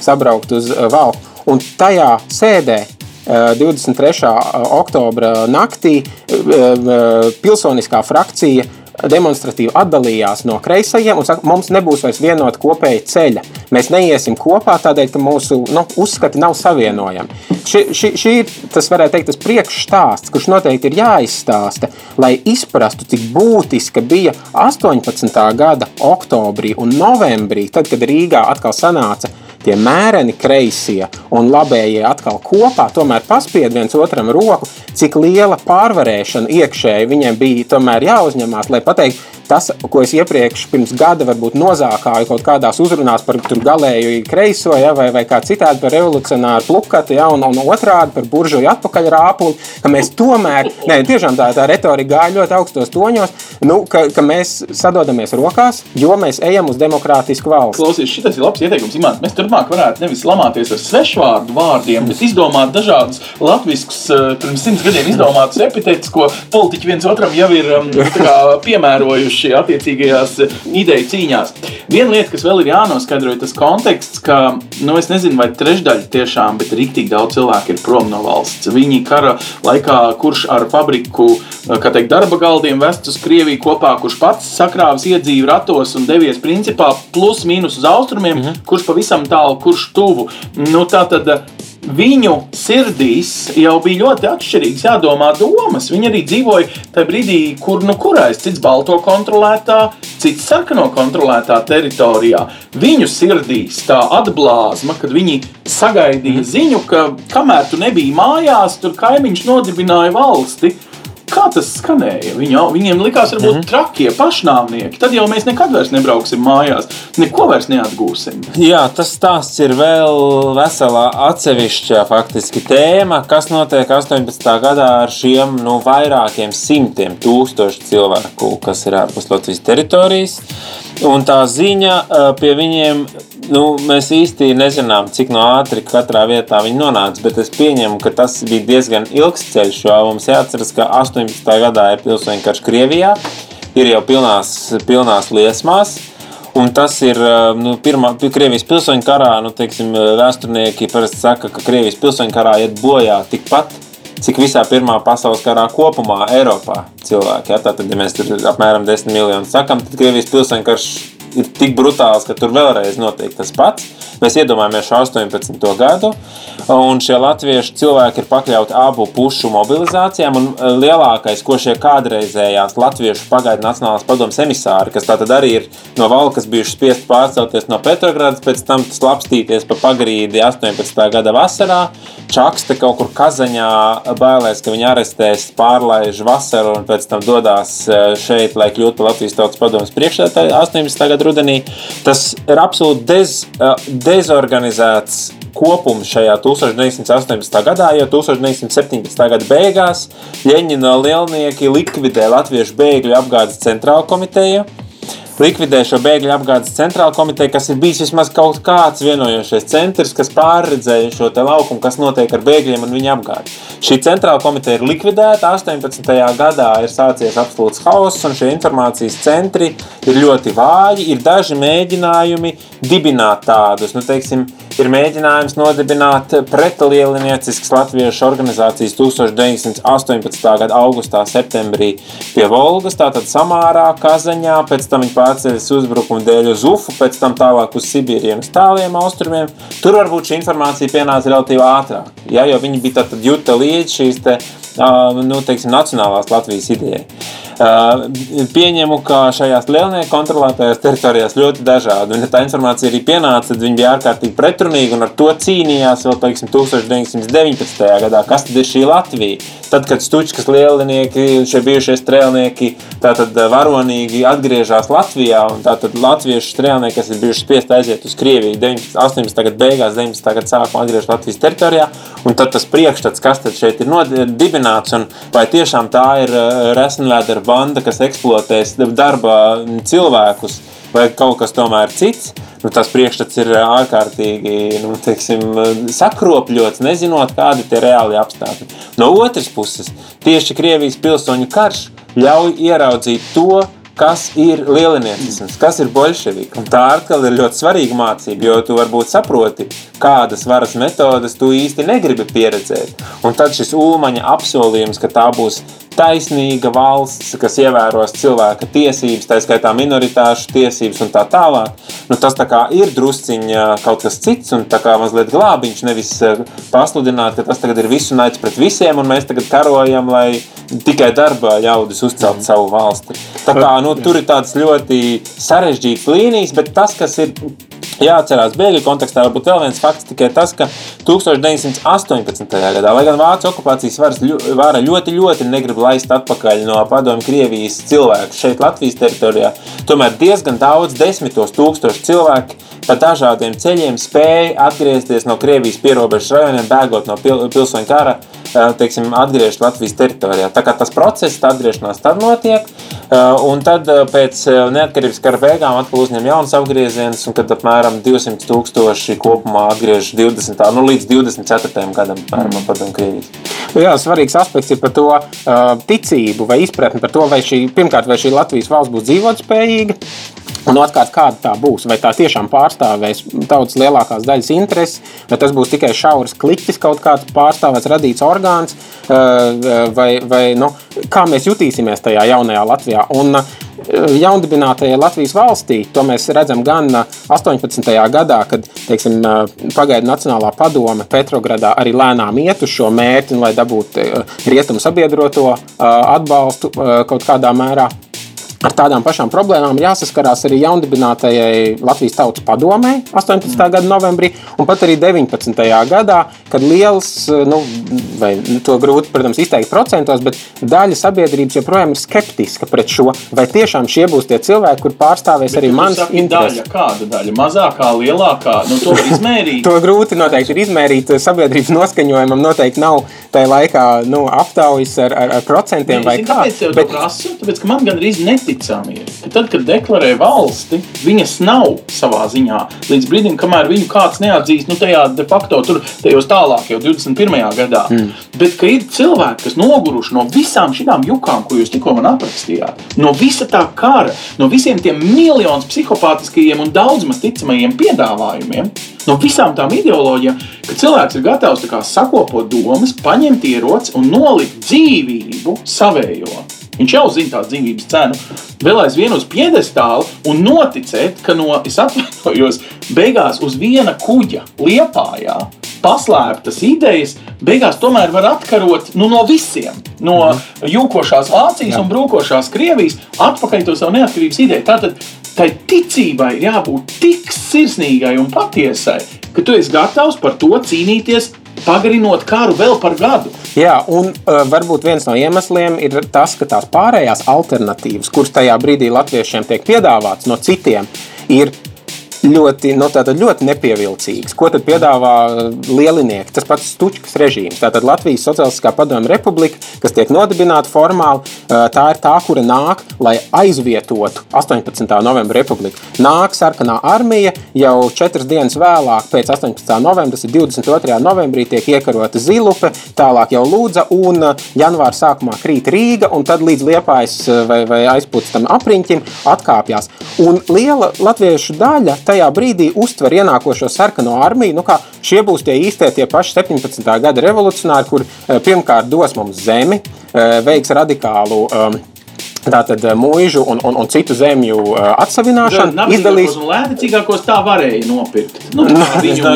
sabraukt uz eh, Valku. Un tajā sēdē eh, 23. oktobra naktī eh, eh, pilsoniskā frakcija demonstratīvi atdalījās no kreisajiem un saka, mums nebūs vairs vienota kopēja ceļa. Mēs neiesim kopā tādēļ, ka mūsu nu, uzskati nav savienojami. Šī, šī, šī ir tas, varētu teikt, tas priekšstāsts, kurš noteikti ir jāizstāsta, lai izprastu, cik būtiska bija 18. gada oktobrī un novembrī, tad, kad Rīgā atkal sanāca tie mēreni kreisie un labējie atkal kopā, tomēr paspied viens otram roku, cik liela pārvarēšana iekšēji viņiem bija jāuzņemās, lai pateiktu, tas, ko es iepriekš pirms gada varbūt nozākāju kaut kādās uzrunās par galēju kreiso, ja, vai, vai kā citādi par revolucionāru plukati, ja, un, un otrādi par buržoju atpakaļ rāpuli, ka mēs tomēr, nē, tiešām tā, tā retorika gāja ļoti augstos toņos, nu, ka, ka mēs sadodamies rokās, jo mēs ejam uz demokrātisku valsts. Klausies, šis ir labs ieteikums. Imants. Mēs turpmāk varētu nevis lamāties ar svešvārdu vārdiem, bet izdomāt dažādus latviešu, pirms simts gadiem izdomātus epitetus, ko politiķi viens otram jau ir um, kā piemērojuši attiecīgajās eh, ideju cīņās. Viena lieta, kas vēl ir jānoskaidro, ir tas konteksts, ka, nu, es nezinu, vai trešdaļa tiešām, bet rīktīgi daudz cilvēku ir prom no valsts. Viņi kara laikā, kurš ar fabriku, eh, kā teikt, darba galdiem vest uz Krieviju kopā, kurš pats sakrāvis iedzīvi ratos un devies principā plus mīnus uz austrumiem, mhm. kurš pavisam tālu, kurš tuvu. Nu, tā tad viņu sirdīs jau bija ļoti atšķirīgs, jādomā domas. Viņi arī dzīvoja tajā brīdī, kur nu kurais, cits balto kontrolētā, cits sarkano kontrolētā teritorijā. Viņu sirdīs tā atblāzma, kad viņi sagaidīja ziņu, ka kamēr tu nebija mājās, tur kaimiņš nodibināja valsti. Kā tas skanēja? Viņu, viņiem likās, varbūt mm -hmm. trakie pašnāvnieki. Tad jau mēs nekad vairs nebrauksim mājās, neko vairs neatgūsim. Jā, tas stāsts ir vēl veselā atsevišķa faktiski tēma, kas notiek 18. gadā ar šiem nu, vairākiem simtiem tūkstošu cilvēku, kas ir ārpus Latvijas teritorijas. Un tā ziņa eh, pie viņiem, nu, mēs īsti nezinām, cik no ātri katrā vietā viņi nonāca, bet es pieņemu, ka tas bija diezgan ilgs ceļš, jo mums jāatceras, ka 18. gadā ir pilsoņu karš Krievijā, ir jau pilnās, pilnās liesmās. Un tas ir nu, pirmā, Krievijas pilsoņu karā. Nu, teiksim, vēsturnieki parasti saka, ka Krievijas pilsoņu karā iet bojā tikpat, cik visā Pirmā pasaules karā kopumā Eiropā cilvēki. Ja? Tātad, ja mēs tur apmēram 10 miljonus sakām, tad Krievijas pilsoņu karš ir tik brutāls, ka tur vēlreiz notiek tas pats. Mēs iedomājamies šo 18. gadu, un šie latviešu cilvēki ir pakļauti abu pušu mobilizācijām. Lielākais, ko šie kādreizējās latviešu pagaidu Nacionālās padomus emisāri, kas tātad arī ir no valkas bijuši spiest pārcelties no Petrogradas, pēc tam slapstīties pa pagrīdi 18. gada vasarā, čakste kaut kur Kazaņā, bailēs, ka viņi arestēs, pārlaiž vasaru un pēc tam dodas šeit, lai kļūtu par Latvijas tautas padomus priekšsēdētāju 18. gada rudenī. Tas ir absolūti dez, dezorganizēts kopums šajā 1918. gadā, jo 1917. gada beigās Ļeņina lielnieki likvidē Latviešu bēgļu apgādes centrālu komiteju likvidē šo bēgļu apgādes centrālu komiteju, kas ir bijis vismaz kaut kāds vienojošais centrs, kas pārredzēja šo laukumu, kas notiek ar bēgļiem un viņu apgādi. Šī centrāla komiteja ir likvidēta. 18. gadā ir sācies absolūts hauss, un šie informācijas centri ir ļoti vāji. Ir daži mēģinājumi dibināt tādus, nu, teiksim, ir mēģinājums nodibināt pretlielinieciskas latviešu organizācijas 1918. gada augustā, septembrī pie Volgas, tātad Samārā, Kazaņā, pēc tam viņi pārceļas uzbrukumu dēļ uz Ufu, pēc tam tālāk uz Sibīriju un tāliem austrumiem. Tur varbūt šī informācija pienāca relatīvi ātrāk, ja, jo viņi bija tad jūta līdz šīs nu, teiksim, nacionālās Latvijas idejai. Pieņemu, ka šajās lielnieku kontrolētajās teritorijās ļoti dažādi. Un, ja tā informācija arī pienāca, tad viņi bija ārkārtīgi pretrunīgi un ar to cīnījās vēl teiksim, 1919. gadā. Kas tad ir šī Latvija? Tad, kad Stučkas lielnieki, šie bijušie strēlnieki, tātad varonīgi atgriežas Latvijā, un tātad latviešu strēlnieki, kas ir bijuši spiest aiziet uz Krieviju 19, 18. gada beigās, 19. gada sākumā atgriežas Latvijas teritorijā, un tad tas priekšstats, kas tad šeit ir dibināts, un vai tiešām tā ir resnvēdera banda, kas eksploatēs darba cilvēkus, vai kaut kas tomēr cits. Nu, tas priekšstats ir ārkārtīgi nu, teiksim, sakropļots, nezinot, kādi ir reāli apstākļi. No otras puses, tieši Krievijas pilsoņu karš ļauj ieraudzīt to, kas ir lieliniecisms, kas ir bolševika. Tā atkal ir ļoti svarīga mācība, jo tu varbūt saproti, kādas varas metodas tu īsti negribi pieredzēt. Un tad šis ulmaņa apsolījums, ka tā būs taisnīga valsts, kas ievēros cilvēka tiesības, tā skaitā minoritāšu tiesības un tā tālāk. Nu, tas tā kā ir drusciņā kaut kas cits un tā kā mazliet glābiņš, nevis eh, pasludināt, ka tas tagad ir visu naids pret visiem un mēs tagad karojam, lai tikai darba ļaudis uzcelt savu valsti. Tā kā, nu, tur ir tāds ļoti sarežģīts līnijas, bet tas, kas ir Jāatcerās, bēgļu kontekstā varbūt vēl viens fakts tikai tas, ka 1918. gadā, lai gan Vācijas okupācijas varas vara ļoti, ļoti negrib laist atpakaļ no padomju Krievijas cilvēku šeit Latvijas teritorijā, tomēr diezgan daudz, desmitos tūkstoši cilvēki pa dažādiem ceļiem spēja atgriezties no Krievijas pierobežas rajoniem, bēgot no pil pilsoņu kara, teiksim, atgriežas Latvijas teritorijā. Tā kā tas process, tā atgriešanās tad notiek, un tad pēc neatkarības kara beigām atkal uzņem jaunas apgriezienus, un kad apmēram 200 tūkstoši kopumā atgriežas 20. Nu, līdz 24. gadam, apmēram, padomu Krievijas. Nu jā, svarīgs aspekts ir par to uh, ticību vai izpratni par to, vai šī, pirmkārt, vai šī Latvijas valsts būs dzīvotspējīga, Un otrkārt, kāda tā būs? Vai tā tiešām pārstāvēs tautas lielākās daļas intereses, vai tas būs tikai šaurs kliķis, kaut kāds pārstāvēts, radīts orgāns, vai, vai nu, kā mēs jutīsimies tajā jaunajā Latvijā. Un, Jaundibinātajai Latvijas valstī to mēs redzam gan 18. gadā, kad teiksim, pagaidu Nacionālā padome Petrogradā arī lēnām iet uz šo mērķi, lai dabūtu rietumu sabiedroto atbalstu kaut kādā mērā. Ar tādām pašām problēmām jāsaskarās arī jaundibinātajai Latvijas Tautas padomē 18. Mm. gada novembrī, un pat arī 19. gadā, kad liels, nu, vai to grūti, protams, izteikt procentos, bet daļa sabiedrības joprojām ir skeptiska pret šo, vai tiešām šie būs tie cilvēki, kur pārstāvēs bet, arī mans intereses. Daļa, kāda daļa? Mazākā, lielākā? Nu, to izmērīt. to grūti noteikti ir izmērīt. Sabiedrības noskaņojumam noteikti nav tajā laikā nu, aptaujas ar, ar, ar procentiem ne, vai kā. Tāpēc, bet... prasu, tāpēc, ka man gan arī net neticami ir, ka tad, kad deklarē valsti, viņas nav savā ziņā. Līdz brīdim, kamēr viņu kāds neatzīst, nu, tajā de facto tur, tajos tālāk, jau 21. gadā. Mm. Bet, ka ir cilvēki, kas noguruši no visām šīm jukām, ko jūs tikko man aprakstījāt, no visa tā kara, no visiem tiem miljoniem psihopātiskajiem un daudzmaz ticamajiem piedāvājumiem, no visām tām ideoloģijām, ka cilvēks ir gatavs sakopot domas, paņemt ieroci un nolikt dzīvību savējo. Viņš jau zina tās dzīvības cenu. vēl aizvien uz piedestāla un noticēt, ka no, es atvainojos, beigās uz viena kuģa liepājā paslēptas idejas, beigās tomēr var atkarot nu, no visiem. No jūkošās Vācijas un brūkošās Krievijas atpakaļ to savu neatkarības ideju. Tātad tai ticībai ir jābūt tik sirsnīgai un patiesai, ka tu esi gatavs par to cīnīties. Pagarinot karu vēl par gadu. Jā, un uh, varbūt viens no iemesliem ir tas, ka tās pārējās alternatīvas, kuras tajā brīdī latviešiem tiek piedāvātas no citiem, ir ļoti, no nu, ļoti nepievilcīgs. Ko tad piedāvā lielinieki? Tas pats Stučkas režīms. Tātad Latvijas Socialistiskā padomju republika, kas tiek nodibināta formāli, tā ir tā, kura nāk, lai aizvietotu 18. novembra republiku. Nāk sarkanā armija jau četras dienas vēlāk, pēc 18. novembra, tas ir 22. novembrī, tiek iekarota Zilupe, tālāk jau Lūdza un janvāra sākumā krīt Rīga, un tad līdz Liepājas vai, vai aizpūtam apriņķim atkāpjas. Un liela latviešu daļa tajā brīdī uztver ienākošo sarkano armiju. Nu, šie būs tie īstie, tie paši 17. gada revolucionāri, kur eh, pirmkārt dos mums zemi, eh, veiks radikālu. Um, Tātad mūžu un, un, un citu zemju atsevināšanu izdalīs. Lētākos tā varēja nopirkt. Nu, viņu,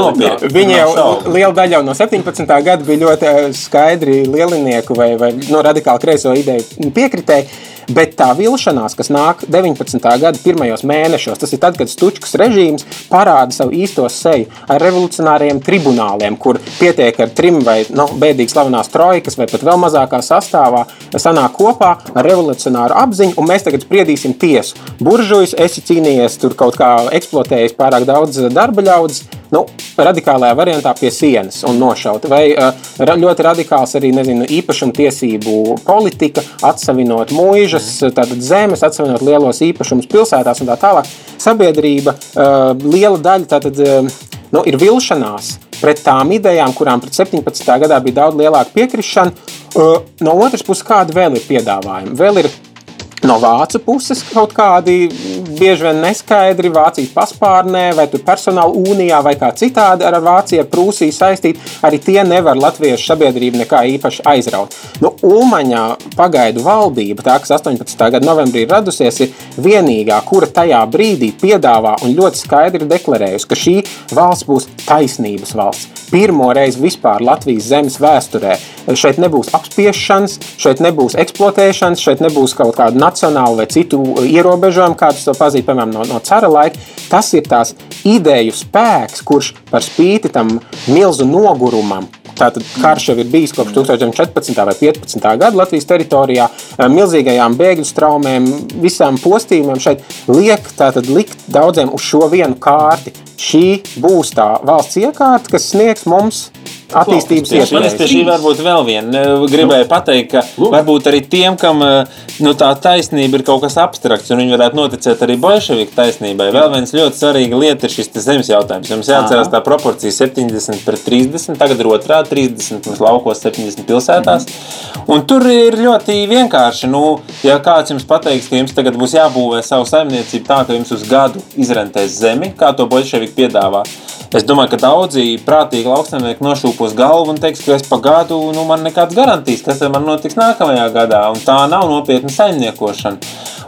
nopirkt. Viņi jau liela daļa jau no 17. gada bija ļoti skaidri lielinieku vai, vai no radikāli kreiso ideju piekritēji. Bet tā vilšanās, kas nāk 19. gada pirmajos mēnešos, tas ir tad, kad Stučkas režīms parāda savu īsto seju ar revolucionāriem tribunāliem, kur pietiek ar trim vai nu, bēdīgi slavenās trojkas, vai pat vēl mazākā sastāvā, sanāk kopā ar revolucionāru apziņu, un mēs tagad spriedīsim tiesu. Buržujs, esi cīnījies, tur kaut kā eksploatējis pārāk daudz darba ļaudis, nu, radikālajā variantā pie sienas un nošaut. Vai uh, ļoti radikāls arī nezinu, īpašumtiesību politika, atsevinot mūžas, tātad zemes, atsevinot lielos īpašumus pilsētās un tā tālāk. Sabiedrība, uh, liela daļa tātad, uh, nu, ir vilšanās pret tām idejām, kurām pret 17. gadā bija daudz lielāka piekrišana. Uh, no otras puses, kādi vēl ir piedāvājumi? Vēl ir No vācu puses kaut kādi bieži vien neskaidri Vācijas paspārnē, vai personāla unijā, vai kā citādi ar Vāciju, Prūsiju saistīti, arī tie nevar latviešu sabiedrību nekā īpaši aizraut. Nu, Ulmaņā pagaidu valdība, tā kas 18. gada novembrī ir radusies, ir vienīgā, kura tajā brīdī piedāvā un ļoti skaidri deklarējusi, ka šī valsts būs taisnības valsts. Pirmo reizi vispār Latvijas zemes vēsturē šeit nebūs apspiešanas, šeit nebūs eksploatēšanas, šeit nebūs kaut kāda nacionālu vai citu ierobežojumu, kādus to pazīst, piemēram, no, no cara laika. Tas ir tās ideju spēks, kurš par spīti tam milzu nogurumam, Tātad karš jau ir bijis kopš 2014. vai 2015. gada Latvijas teritorijā, milzīgajām bēgļu straumēm, visām postījumiem šeit liek likt daudziem uz šo vienu kārti. Šī būs tā valsts iekārta, kas sniegs mums attīstības iespējas. Pie šī varbūt vēl viena. Gribēju nu, pateikt, ka lūk. varbūt arī tiem, kam nu, tā taisnība ir kaut kas abstrakts, un viņi varētu noticēt arī bolševiku taisnībai. Vēl viens ļoti svarīga lieta ir šis zemes jautājums. Jums jāatcerās tā proporcija 70 pret 30, tagad ir otrā 30 mums laukos, 70 pilsētās. Un tur ir ļoti vienkārši, nu, ja kāds jums pateiks, ka jums tagad būs jābūvē savu saimniecību tā, ka jums uz gadu izrentēs zemi, kā to bolševiki piedāvā. Es domāju, ka daudzi prātīgi lauksaimnieki nošūpos galvu un teiks, ka es pagādu, nu man nekāds garantijas, kas man notiks nākamajā gadā. Un tā nav nopietna saimniekošana.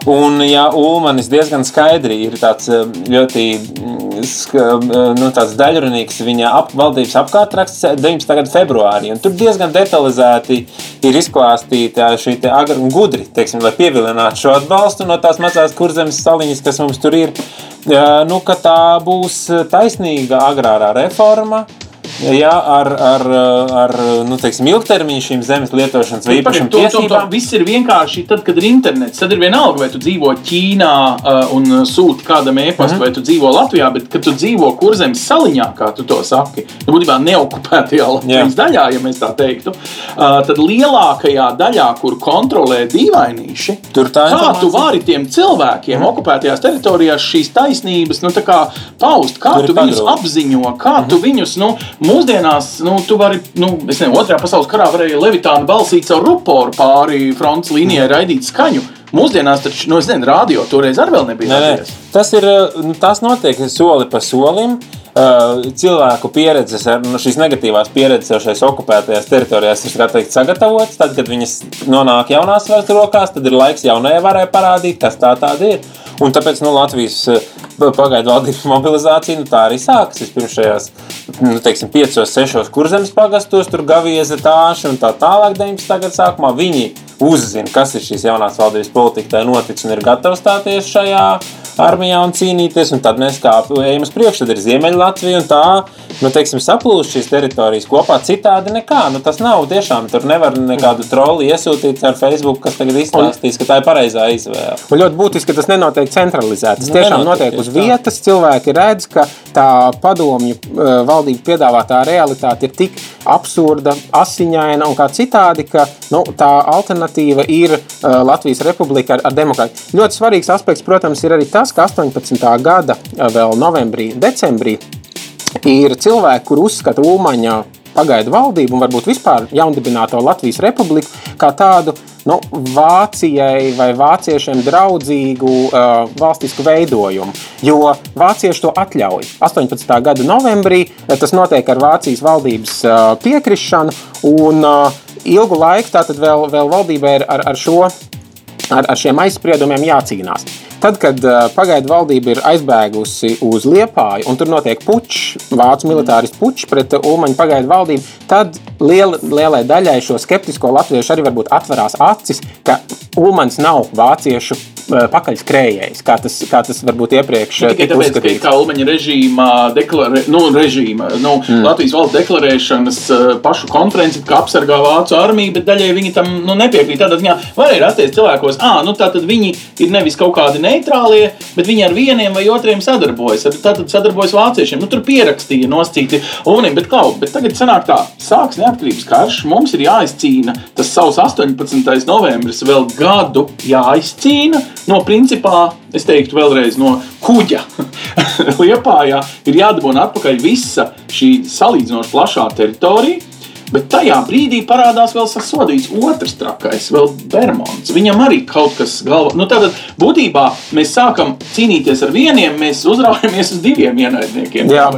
Un, ja Ulmanis diezgan skaidri ir tāds eh, ļoti mm, eh, nu, tāds daļrunīgs viņa ap, valdības apkārtraksts 19. gada februārī, tur diezgan detalizēti ir izklāstīta šī agri un gudri, teiksim, lai pievilinātu šo atbalstu no tās mazās kurzemes saliņas, kas mums tur ir nu, ka tā būs taisnīga agrārā reforma, Jā, ar, ar, ar nu, teiksim, ilgtermiņu šīm zemes lietošanas vai īpašām tiesībām. Viss ir vienkārši tad, kad ir internets. Tad ir vienalga, vai tu dzīvo Ķīnā uh, un sūti kādam e-pastu, mm vai tu dzīvo Latvijā, bet kad tu dzīvo kurzemes saliņā, kā tu to saki, nu, būtībā neokupētajā Latvijas Jā. daļā, ja mēs tā teiktu, uh, tad lielākajā daļā, kur kontrolē dīvainīši, tur tā ir. Kā tu vari tiem cilvēkiem mm okupētajās teritorijās šīs taisnības nu, paust, kā tu viņus apziņo, kā mm tu viņus. Nu, Mūsdienās, nu, tu vari, nu, es nezinu, otrajā pasaules karā varēja Levitānu balsīt caur ruporu pāri frontes līnijai, mm. raidīt skaņu. Mūsdienās taču, nu, es nezinu, radio toreiz arī nebija. Nē, nē. Tas ir, nu, tas notiek soli pa solim. uh, cilvēku pieredzes, ar, nu, šīs negatīvās pieredzes jau šajās okupētajās teritorijās ir teikt, sagatavotas. Tad, kad viņas nonāk jaunās varas rokās, tad ir laiks jaunajai varai parādīt, kas tā tāda ir. Un tāpēc nu, Latvijas pagaidu valdības mobilizācija nu, tā arī sākas. Vispirms šajās nu, teiksim, 5, 6 kurzemes pagastos, tur gavieza tāša un tā tālāk 19. gada sākumā. Viņi uzzina, kas ir šīs jaunās valdības politika, tā ir noticis un ir gatavi stāties šajā armijā un cīnīties. Un tad mēs kāpjam uz priekšu, tad ir Ziemeļlatvija un tā, nu, teiksim, saplūst šīs teritorijas kopā. Citādi nekā. Nu, tas nav tiešām. Tur nevar nekādu troli iesūtīt ar Facebook, kas tagad izstāstīs, ka tā ir pareizā izvēle. Un ļoti būtiski, ka tas nenotiek centralizēti. Tas nu, tiešām notiek uz vietas. Cilvēki redz, ka tā padomju eh, valdības piedāvātā realitāte ir tik absurda, asiņaina un kā citādi, ka nu, tā alternatīva ir uh, Latvijas republika ar, ar demokrātiju. Ļoti svarīgs aspekts, protams, ir arī tas, ka 18. gada vēl novembrī, decembrī ir cilvēki, kur uzskata Ulmaņa pagaidu valdību un varbūt vispār jaundibināto Latvijas republiku kā tādu nu, Vācijai vai vāciešiem draudzīgu uh, valstisku veidojumu. Jo vācieši to atļauj. 18. gada novembrī tas notiek ar Vācijas valdības uh, piekrišanu, un uh, ilgu laiku tātad vēl, vēl valdībai ir ar, ar, šo, ar, ar šiem aizspriedumiem jācīnās. Tad, kad pagaidu valdība ir aizbēgusi uz Liepāju, un tur notiek pučs, vācu militāristu pučs pret Ulmaņa pagaidu valdību, tad liel, lielai daļai šo skeptisko latviešu arī varbūt atverās acis, ka Ulmans nav vāciešu pakaļskrējējs, kā tas, kā tas varbūt iepriekš nu, tika tāpēc, uzskatīts. Ka Ulmaņa režīmā, deklarē, nu, režīma, nu, mm. Latvijas valsts deklarēšanas uh, pašu konferenci, ka apsargā vācu armiju, bet daļai viņi tam nu, nepiekrīt. Tādā ziņā varēja rasties cilvēkos, ah, nu tā tad viņi ir nevis kaut kādi neitrālie, bet viņi ar vieniem vai otriem sadarbojas. Tātad sadarbojas vāciešiem. Nu, tur pierakstīja noscīti unim, bet kaut bet tagad sanāk tā, sāks neatkarības karš, mums ir jāizcīna tas savs 18. novembris vēl gadu jāizcīna no principā, es teiktu vēlreiz, no kuģa Liepājā ir jādabūna atpakaļ visa šī salīdzinoši plašā teritorija Bet tajā brīdī parādās vēl sasodīts otrs trakais, vēl Bermons. Viņam arī kaut kas galvā. Nu, tātad, būtībā mēs sākam cīnīties ar vieniem, mēs uzraujamies uz diviem ienaidniekiem. Jā,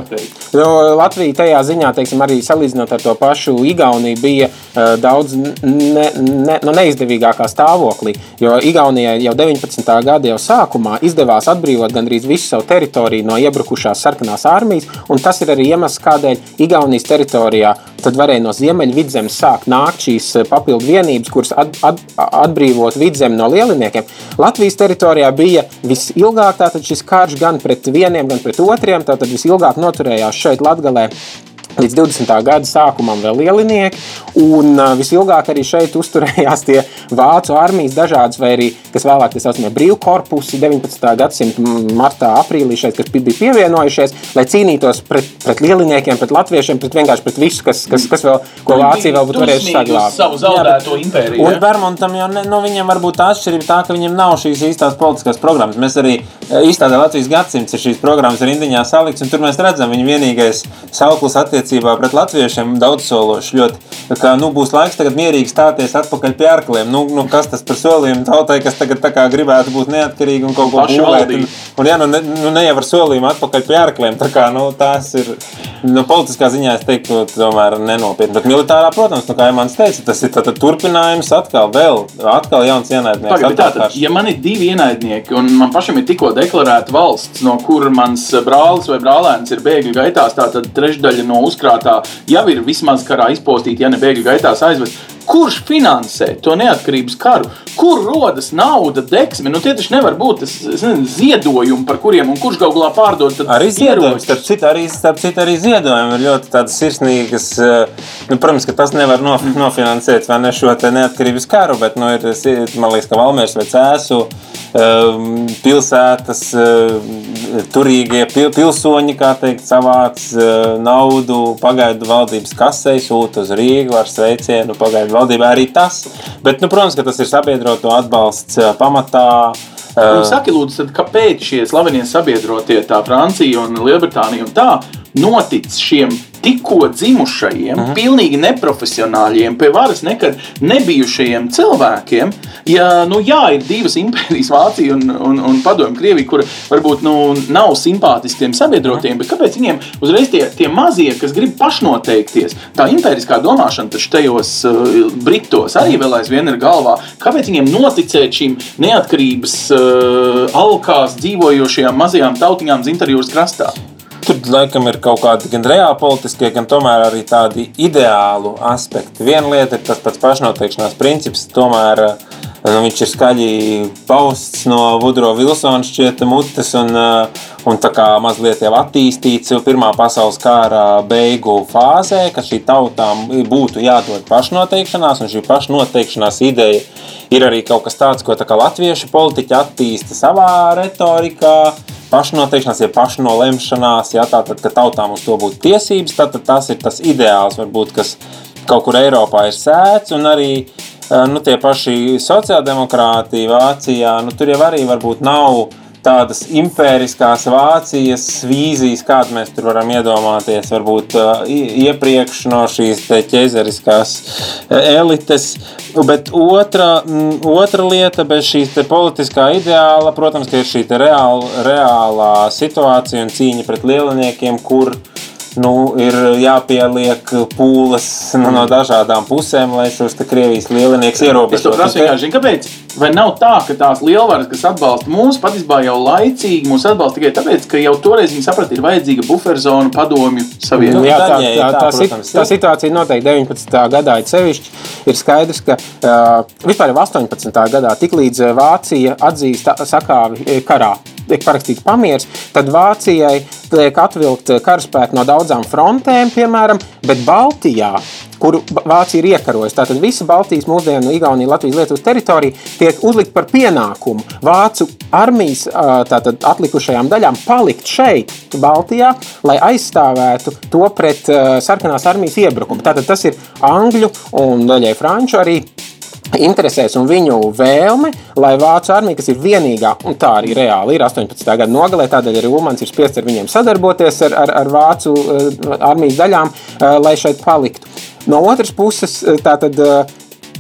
nu, Latvija tajā ziņā, teiksim, arī salīdzinot ar to pašu Igauniju, bija uh, daudz ne, ne, nu, neizdevīgākā stāvoklī. Jo Igaunijai jau 19. gada jau sākumā izdevās atbrīvot gandrīz visu savu teritoriju no iebrukušās sarkanās armijas, un tas ir arī iemesls, kādēļ Igaunijas teritorijā tad varēja no Ziemeļvidzemes sākt nākt šīs eh, papildu vienības, kuras at, at, atbrīvot vidzemi no lieliniekiem. Latvijas teritorijā bija visilgāk šis karš gan pret vieniem, gan pret otriem. Tātad visilgāk noturējās šeit Latgalē līdz 20. gada sākumam vēl lielinieki, un visilgāk arī šeit uzturējās tie vācu armijas dažādas, vai arī, kas vēlāk tie saucamie brīvkorpusi 19. gadsimta martā, aprīlī šeit, kas bija pievienojušies, lai cīnītos pret, pret lieliniekiem, pret latviešiem, pret vienkārši pret visu, kas, kas, kas vēl, ko Vācija vēl būtu varējusi saglabāt. Savu zaudēto impēriju. Un Bermontam jau, ne, nu, viņiem varbūt tā atšķirība tā, ka viņiem nav šīs īstās politiskās programmas. Mēs arī īstādē Latvijas gadsimts ir šīs programmas rindiņā salikts, un tur mēs redzam, viņa vienīgais sauklis attiecības attiecībā pret latviešiem daudzsološi. Ļoti, kā, nu, būs laiks tagad mierīgi stāties atpakaļ pie arkliem. Nu, nu, kas tas par solījumu tautai, kas tagad gribētu būt neatkarīgi un kaut ko būvēt? Un, un jā, nu, ne, nu, ne jau ar solījumu atpakaļ pie arkliem. Tā kā, nu, tās ir nu, politiskā ziņā, es teiktu, tomēr nenopietni. Bet militārā, protams, nu, kā jau mans teica, tas ir tātad, turpinājums atkal, vēl, atkal jauns ienaidnieks. Pagad, tātad, ja man ir divi ienaidnieki un man pašam ir tikko deklarēta valsts, no kur mans brālis vai brālēns ir bēgļu gaitās, tad trešdaļa no uzkrātā jau ir vismaz karā izpostīta, ja ne bēgļu gaitās aizvest. Kurš finansē to neatkarības karu? Kur rodas nauda, deksme? Nu, tie taču nevar būt tas, nezinu, ziedojumi, par kuriem un kurš galu galā pārdod. Arī ziedojumi, starp citu, arī, starp citu, arī ziedojumi ir ļoti tādas sirsnīgas. Eh, nu, protams, ka tas nevar nof nofinansēt vai ne šo neatkarības karu, bet nu, ir, man liekas, ka Valmērs vai Cēsu ehm, pilsētas eh, turīgie pilsoņi, kā teikt, savāc eh, naudu pagaidu valdības kasei, sūta uz Rīgu ar sveicienu pagaidu valdībai arī tas. Bet, nu, protams, ka tas ir sabiedroto atbalsts pamatā. Nu, saki, lūdzu, tad, kāpēc šie slavenie sabiedrotie, tā Francija un Lielbritānija un tā, notic šiem tikko dzimušajiem, uh -huh. pilnīgi neprofesionāļiem, pie varas nekad nebijušajiem cilvēkiem, ja nu, jā, ir divas impērijas, Vācija un, un, un Padomju Krievija, kur varbūt nu, nav simpātiskiem sabiedrotiem, bet kāpēc viņiem uzreiz tie, tie mazie, kas grib pašnoteikties, tā impēriskā domāšana taču tajos uh, Britos arī vēl aizvien ir galvā, kāpēc viņiem noticēt šīm neatkarības uh, alkās dzīvojošajām mazajām tautiņām Zintarjūras krastā? Tur laikam ir kaut kādi gan reāli politiskie, gan tomēr arī tādi ideāli aspekti. Viena lieta ir tas pats pašnoteikšanās princips, tomēr uh, Nu, viņš ir skaļi pausts no Vudro Vilsona šķieta mutes un, un tā kā mazliet jau attīstīts Pirmā pasaules kara beigu fāzē, ka šī tautām būtu jādod pašnoteikšanās, un šī pašnoteikšanās ideja ir arī kaut kas tāds, ko tā kā latviešu politiķi attīsta savā retorikā, pašnoteikšanās, ja pašnolemšanās, ja tātad, ka tautām uz to būtu tiesības, tad tas ir tas ideāls, varbūt, kas kaut kur Eiropā ir sēts, un arī nu, tie paši sociāldemokrāti Vācijā, nu, tur jau arī varbūt nav tādas impēriskās Vācijas vīzijas, kādas mēs tur varam iedomāties, varbūt uh, iepriekš no šīs ķēzeriskās elites. Bet otra, otra lieta, bez šīs politiskā ideāla, protams, ir šī reāla, reālā situācija un cīņa pret lieliniekiem, kur nu, ir jāpieliek pūles nu, no dažādām pusēm, lai šos Krievijas lielinieks ierobežotu. Es to prasu vienkārši, kāpēc? Vai nav tā, ka tās lielvaras, kas atbalsta mūs, patiesībā jau laicīgi mūs atbalsta tikai tāpēc, ka jau toreiz viņi saprata, ir vajadzīga buferzona padomju savienība? Nu, jā, tā, tā, tā, tā, protams, tā situācija noteikti 19. gadā ir sevišķi. Ir skaidrs, ka uh, vispār jau 18. gadā tiklīdz Vācija atzīst sakāvi karā tiek parakstīts pamieris, tad Vācijai tiek atvilkt karaspēki no daudzām frontēm, piemēram, bet Baltijā kuru Vācija ir iekarojusi. Tātad visa Baltijas, mūsdienu, Igaunija, Latvijas, Lietuvas teritorija tiek uzlikta par pienākumu Vācu armijas tātad, atlikušajām daļām palikt šeit, Baltijā, lai aizstāvētu to pret sarkanās armijas iebrukumu. Tātad tas ir Angļu un daļai Franču arī interesēs un viņu vēlme, lai Vācu armija, kas ir vienīgā, un tā arī reāli ir 18. gada nogalē, tādēļ arī Ulmans ir spiests ar viņiem sadarboties ar, ar, ar Vācu uh, armijas daļām, uh, lai šeit paliktu. No otras puses, tātad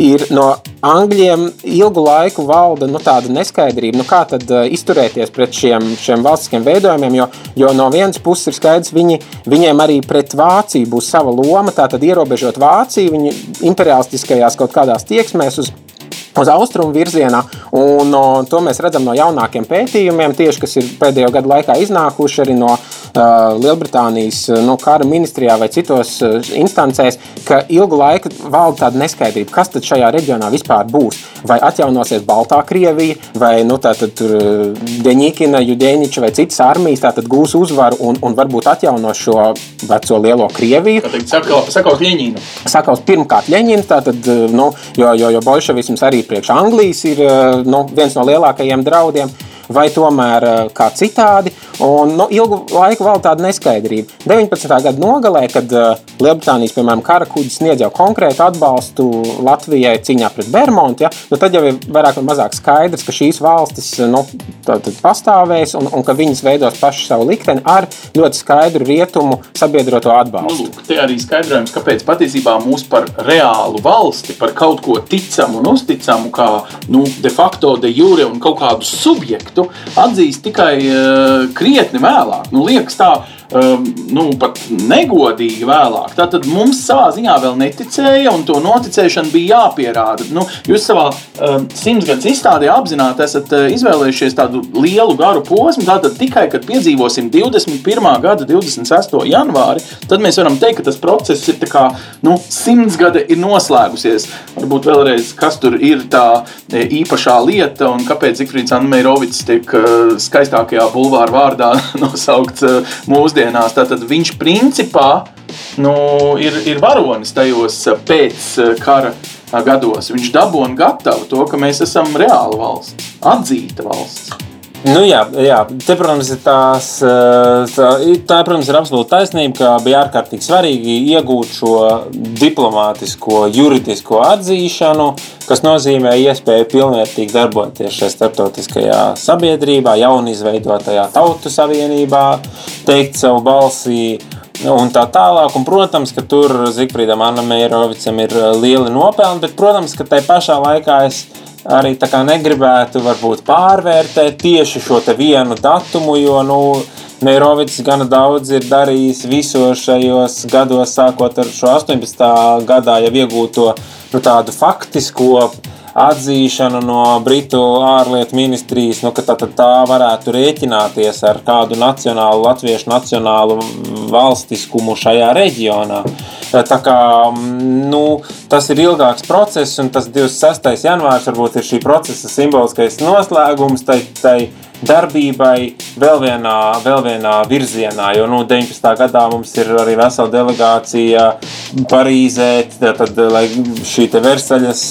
ir no Angļiem ilgu laiku valda nu, tāda neskaidrība, nu, kā tad uh, izturēties pret šiem, šiem valstiskiem veidojumiem, jo, jo no vienas puses ir skaidrs, viņi, viņiem arī pret Vāciju būs sava loma, tātad ierobežot Vāciju, viņu imperialistiskajās kaut kādās tieksmēs uz uz austrumu virzienā. Un, no, to mēs redzam no jaunākiem pētījumiem, tieši, kas ir pēdējo gadu laikā iznākuši arī no uh, Lielbritānijas no kara ministrijā vai citos uh, instancēs, ka ilgu laiku valda tāda neskaidrība, kas tad šajā reģionā vispār būs. Vai atjaunosies Baltā Krievija, vai nu, tātad, Deņķina, Judēniča vai citas armijas tātad, gūs uzvaru un, un varbūt atjaunos šo veco lielo Krieviju. Sakaus Ļeņinu. Sakaus pirmkārt Ļeņinu, tātad, nu, jo, jo, jo bolševisms arī priekš Anglijas ir nu, viens no lielākajiem draudiem vai tomēr eh, kā citādi. Un, nu, ilgu laiku vēl tāda neskaidrība. 19. gada nogalē, kad uh, Lielbritānijas piemēram, kara kuģis sniedz jau konkrētu atbalstu Latvijai cīņā pret Bermudu, ja, nu, tad jau ir vairāk vai mazāk skaidrs, ka šīs valstis nu, tad, tad pastāvēs un, un ka viņas veidos pašu savu likteni ar ļoti skaidru rietumu sabiedroto atbalstu. Nu, te arī skaidrojums, kāpēc patiesībā mūs par reālu valsti, par kaut ko ticamu un uzticamu, kā nu, de facto, de jure un kaut kādu subjektu atzīst tikai uh, krietni vēlāk. Nu, liekas, tā um, nu, pat negodīgi vēlāk. Tātad mums savā ziņā vēl neticēja, un to noticēšana bija jāpierāda. Nu, jūs savā um, simtgadus izstādē apzināti esat uh, izvēlējušies tādu lielu garu posmu. Tātad tikai, kad piedzīvosim 21. gada 26. janvāri, tad mēs varam teikt, ka tas process ir kā, nu, simts gadi ir noslēgusies. Varbūt vēlreiz, kas tur ir tā e, īpašā lieta un kāpēc Zifrīds Anmeirovics tiek uh, skaistākajā bulvāra vārdā nosaukts uh, mūsdienu mūsdienās, tad viņš principā nu, ir, ir varonis tajos eh, pēc eh, kara eh, gados. Viņš dabū un gatavo to, ka mēs esam reāla valsts, atzīta valsts. Nu, jā, jā, te, protams, ir tās, tā, tā, protams, ir absolūti taisnība, ka bija ārkārtīgi svarīgi iegūt šo diplomātisko, juridisko atzīšanu, kas nozīmē iespēju pilnvērtīgi darboties šajā starptautiskajā sabiedrībā, jaunizveidotajā tautu savienībā, teikt savu balsi un tā tālāk. Un, protams, ka tur Zikfrīdam Annam Eirovicam ir lieli nopelni, bet, protams, ka tai pašā laikā es arī negribētu varbūt pārvērtēt tieši šo vienu datumu, jo, nu, Meirovics gana daudz ir darījis visos šajos gados, sākot ar šo 18. gadā jau iegūto nu, tādu faktisko atzīšanu no Britu ārlietu ministrijas, nu, ka tā, tā varētu rēķināties ar kādu nacionālu, latviešu nacionālu valstiskumu šajā reģionā. Tā kā, nu, tas ir ilgāks process, un tas 26. janvārs varbūt ir šī procesa simboliskais noslēgums. Tai, tai darbībai vēl vienā, vēl vienā virzienā. Jo nu, 19. gadā mums ir arī vesela delegācija Parīzē, tad, lai šī Versaļas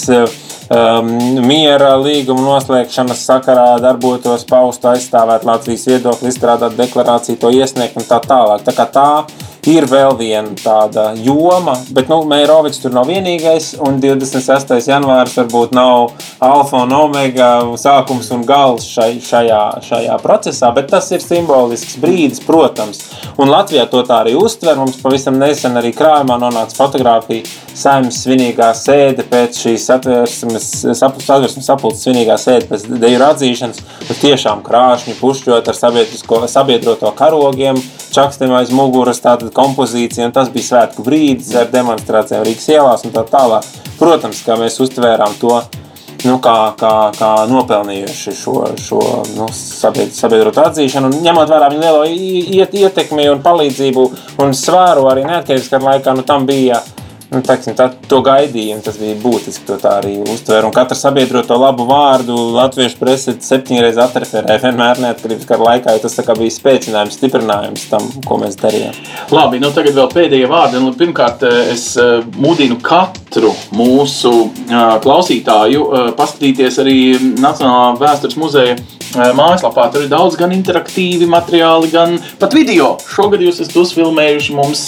um, miera līguma noslēgšanas sakarā darbotos, paustu, aizstāvēt Latvijas viedokli, izstrādāt deklarāciju, to iesniegt un tā tālāk. Tā kā tā ir vēl viena tāda joma, bet nu, Meirovics tur nav vienīgais. Un 26. janvāris varbūt nav alfa un omega sākums un gals šai, šajā, šajā procesā, bet tas ir simbolisks brīdis, protams. Un Latvijā to tā arī uztver. Mums pavisam nesen arī krājumā nonāca fotografija saimnes svinīgā sēde pēc šīs atvērsmes, satversmes sapulces svinīgā sēde pēc deju atzīšanas. Tiešām krāšņi pušķot ar sabiedroto karogiem, čakstiem aiz muguras. Tātad kompozīcija, un tas bija svētku brīdis ar demonstrācijām Rīgas ielās un tā tālāk. Protams, kā mēs uztvērām to nu, kā, kā, kā nopelnījuši šo, šo nu, sabiedrotu atzīšanu, un ņemot vērā viņu lielo iet, ietekmi un palīdzību un svāru arī neatkarības laikā, nu, tam bija nu, teiksim, tā, to gaidīja, un tas bija būtiski to tā arī uztvērt. Un katra sabiedroto labu vārdu latviešu presa septiņreiz atreferēja vienmēr neatkarības kara laikā, jo tas bija spēcinājums, stiprinājums tam, ko mēs darījām. Labi, nu tagad vēl pēdējie vārdi. Nu, pirmkārt, eh, es eh, mudinu katru mūsu eh, klausītāju paskatīties arī Nacionālā vēstures muzeja mājaslapā. Tur ir daudz gan interaktīvi materiāli, gan pat video. Šogad jūs esat uzfilmējuši mums,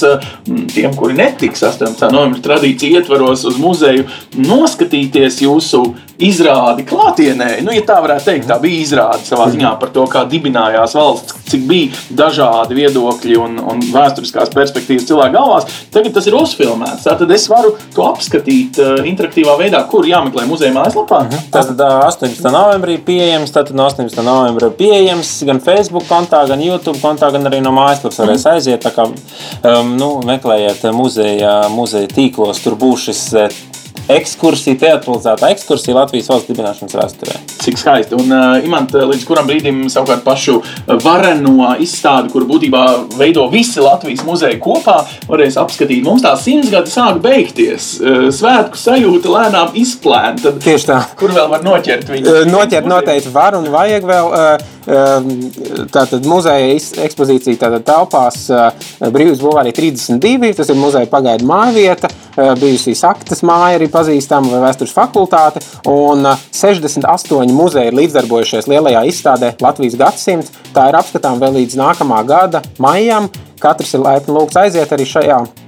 tiem, kuri netiks 18. novembrī tradīciju ietvaros uz muzeju, noskatīties jūsu izrādi klātienē. Nu, ja tā varētu teikt, tā bija izrāde savā ziņā par to, kā dibinājās valsts, cik bija dažādi viedokļi un, un vēsturiskās perspektīvas cilvēku galvās. Tagad tas ir uzfilmēts. Tad es varu to apskatīt uh, interaktīvā veidā, kur jāmeklē muzeja mājaslapā. Tātad uh, 18. novembrī pieejams, tātad no 18. novembra pieejams gan Facebook kontā, gan YouTube kontā, gan arī no mājaslapas varēs mhm. aiziet. Tā kā um, nu, meklējiet muzeja, muzeja tīklos, tur būs šis ekskursija, teatralizēta ekskursija Latvijas valsts dibināšanas vēsturē. Cik skaisti. Un, uh, Imant, līdz kuram brīdim savukārt pašu vareno izstādi, kur būtībā veido visi Latvijas muzeji kopā, varēs apskatīt. Mums tā simts gadi sāk beigties. Uh, svētku sajūta lēnām izplēna. Tieši tā. Kur vēl var noķert viņu? Uh, noķert noteikti var un vajag vēl. Uh, Tātad muzeja ekspozīcija tātad telpās Brīvības Bulvārī 32. Tas ir muzeja pagaidu mājvieta, bijusī Saktas māja arī pazīstama vai vēstures fakultāte. Un 68 muzeji ir līdzdarbojušies lielajā izstādē Latvijas gadsimts. Tā ir apskatām vēl līdz nākamā gada maijam. Katrs ir laipni lūgts aiziet arī šajā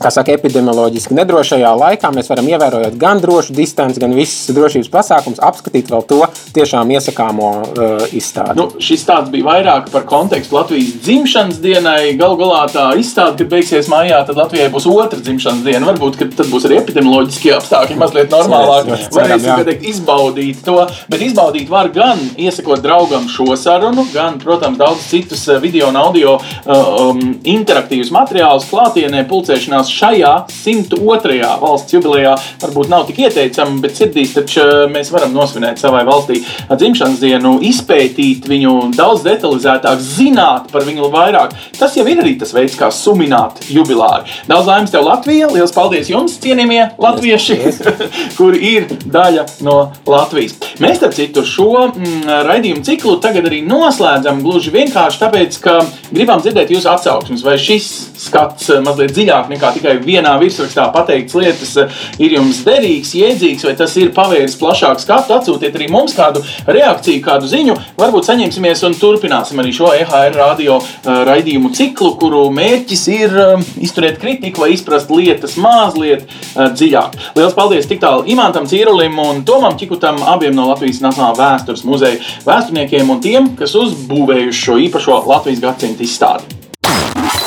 kā saka, epidemioloģiski nedrošajā laikā mēs varam ievērojot gan drošu distanci, gan visas drošības pasākumus, apskatīt vēl to tiešām iesakāmo uh, izstādi. Nu, šis tāds bija vairāk par kontekstu Latvijas dzimšanas dienai. Galu galā tā izstāde, kad beigsies mājā, tad Latvijai būs otra dzimšanas diena. Varbūt tad būs arī epidemioloģiskie apstākļi mazliet normālāk. Varēsim teikt, izbaudīt to, bet izbaudīt var gan iesakot draugam šo sarunu, gan, protams, daudz citus uh, video un audio uh, um, interaktīvus materiālus klātienē, pulcēšanās šajā 102. valsts jubilejā varbūt nav tik ieteicama, bet sirdīs taču eh, mēs varam nosvinēt savai valstī dzimšanas dienu, izpētīt viņu daudz detalizētāk, zināt par viņu vairāk. Tas jau ir arī tas veids, kā sumināt jubilāri. Daudz laimes tev Latvijā, liels paldies jums, cienījamie latvieši, kuri ir daļa no Latvijas. Mēs, starp citu, šo mm, raidījumu ciklu tagad arī noslēdzam gluži vienkārši tāpēc, ka gribam dzirdēt jūsu atsauksmes, vai šis skats eh, mazliet dziļāk nekā tikai vienā virsrakstā pateikts lietas eh, ir jums derīgs, jēdzīgs, vai tas ir pavērs plašāku skatu. Atsūtiet arī mums kādu reakciju, kādu ziņu. Varbūt saņemsimies un turpināsim arī šo EHR radio eh, raidījumu ciklu, kuru mērķis ir izturēt kritiku vai izprast lietas mazliet dziļāk. Lielas paldies tik tālu Imantam Cīrulim un Tomam Čikutam, abiem no Latvijas Nacionālā vēstures muzeja vēsturniekiem un tiem, kas uzbūvējuši šo īpašo Latvijas gadsimta izstādi.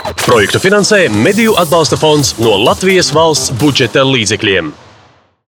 Projektu finansē Mediju atbalsta fonds no Latvijas valsts budžeta līdzekļiem.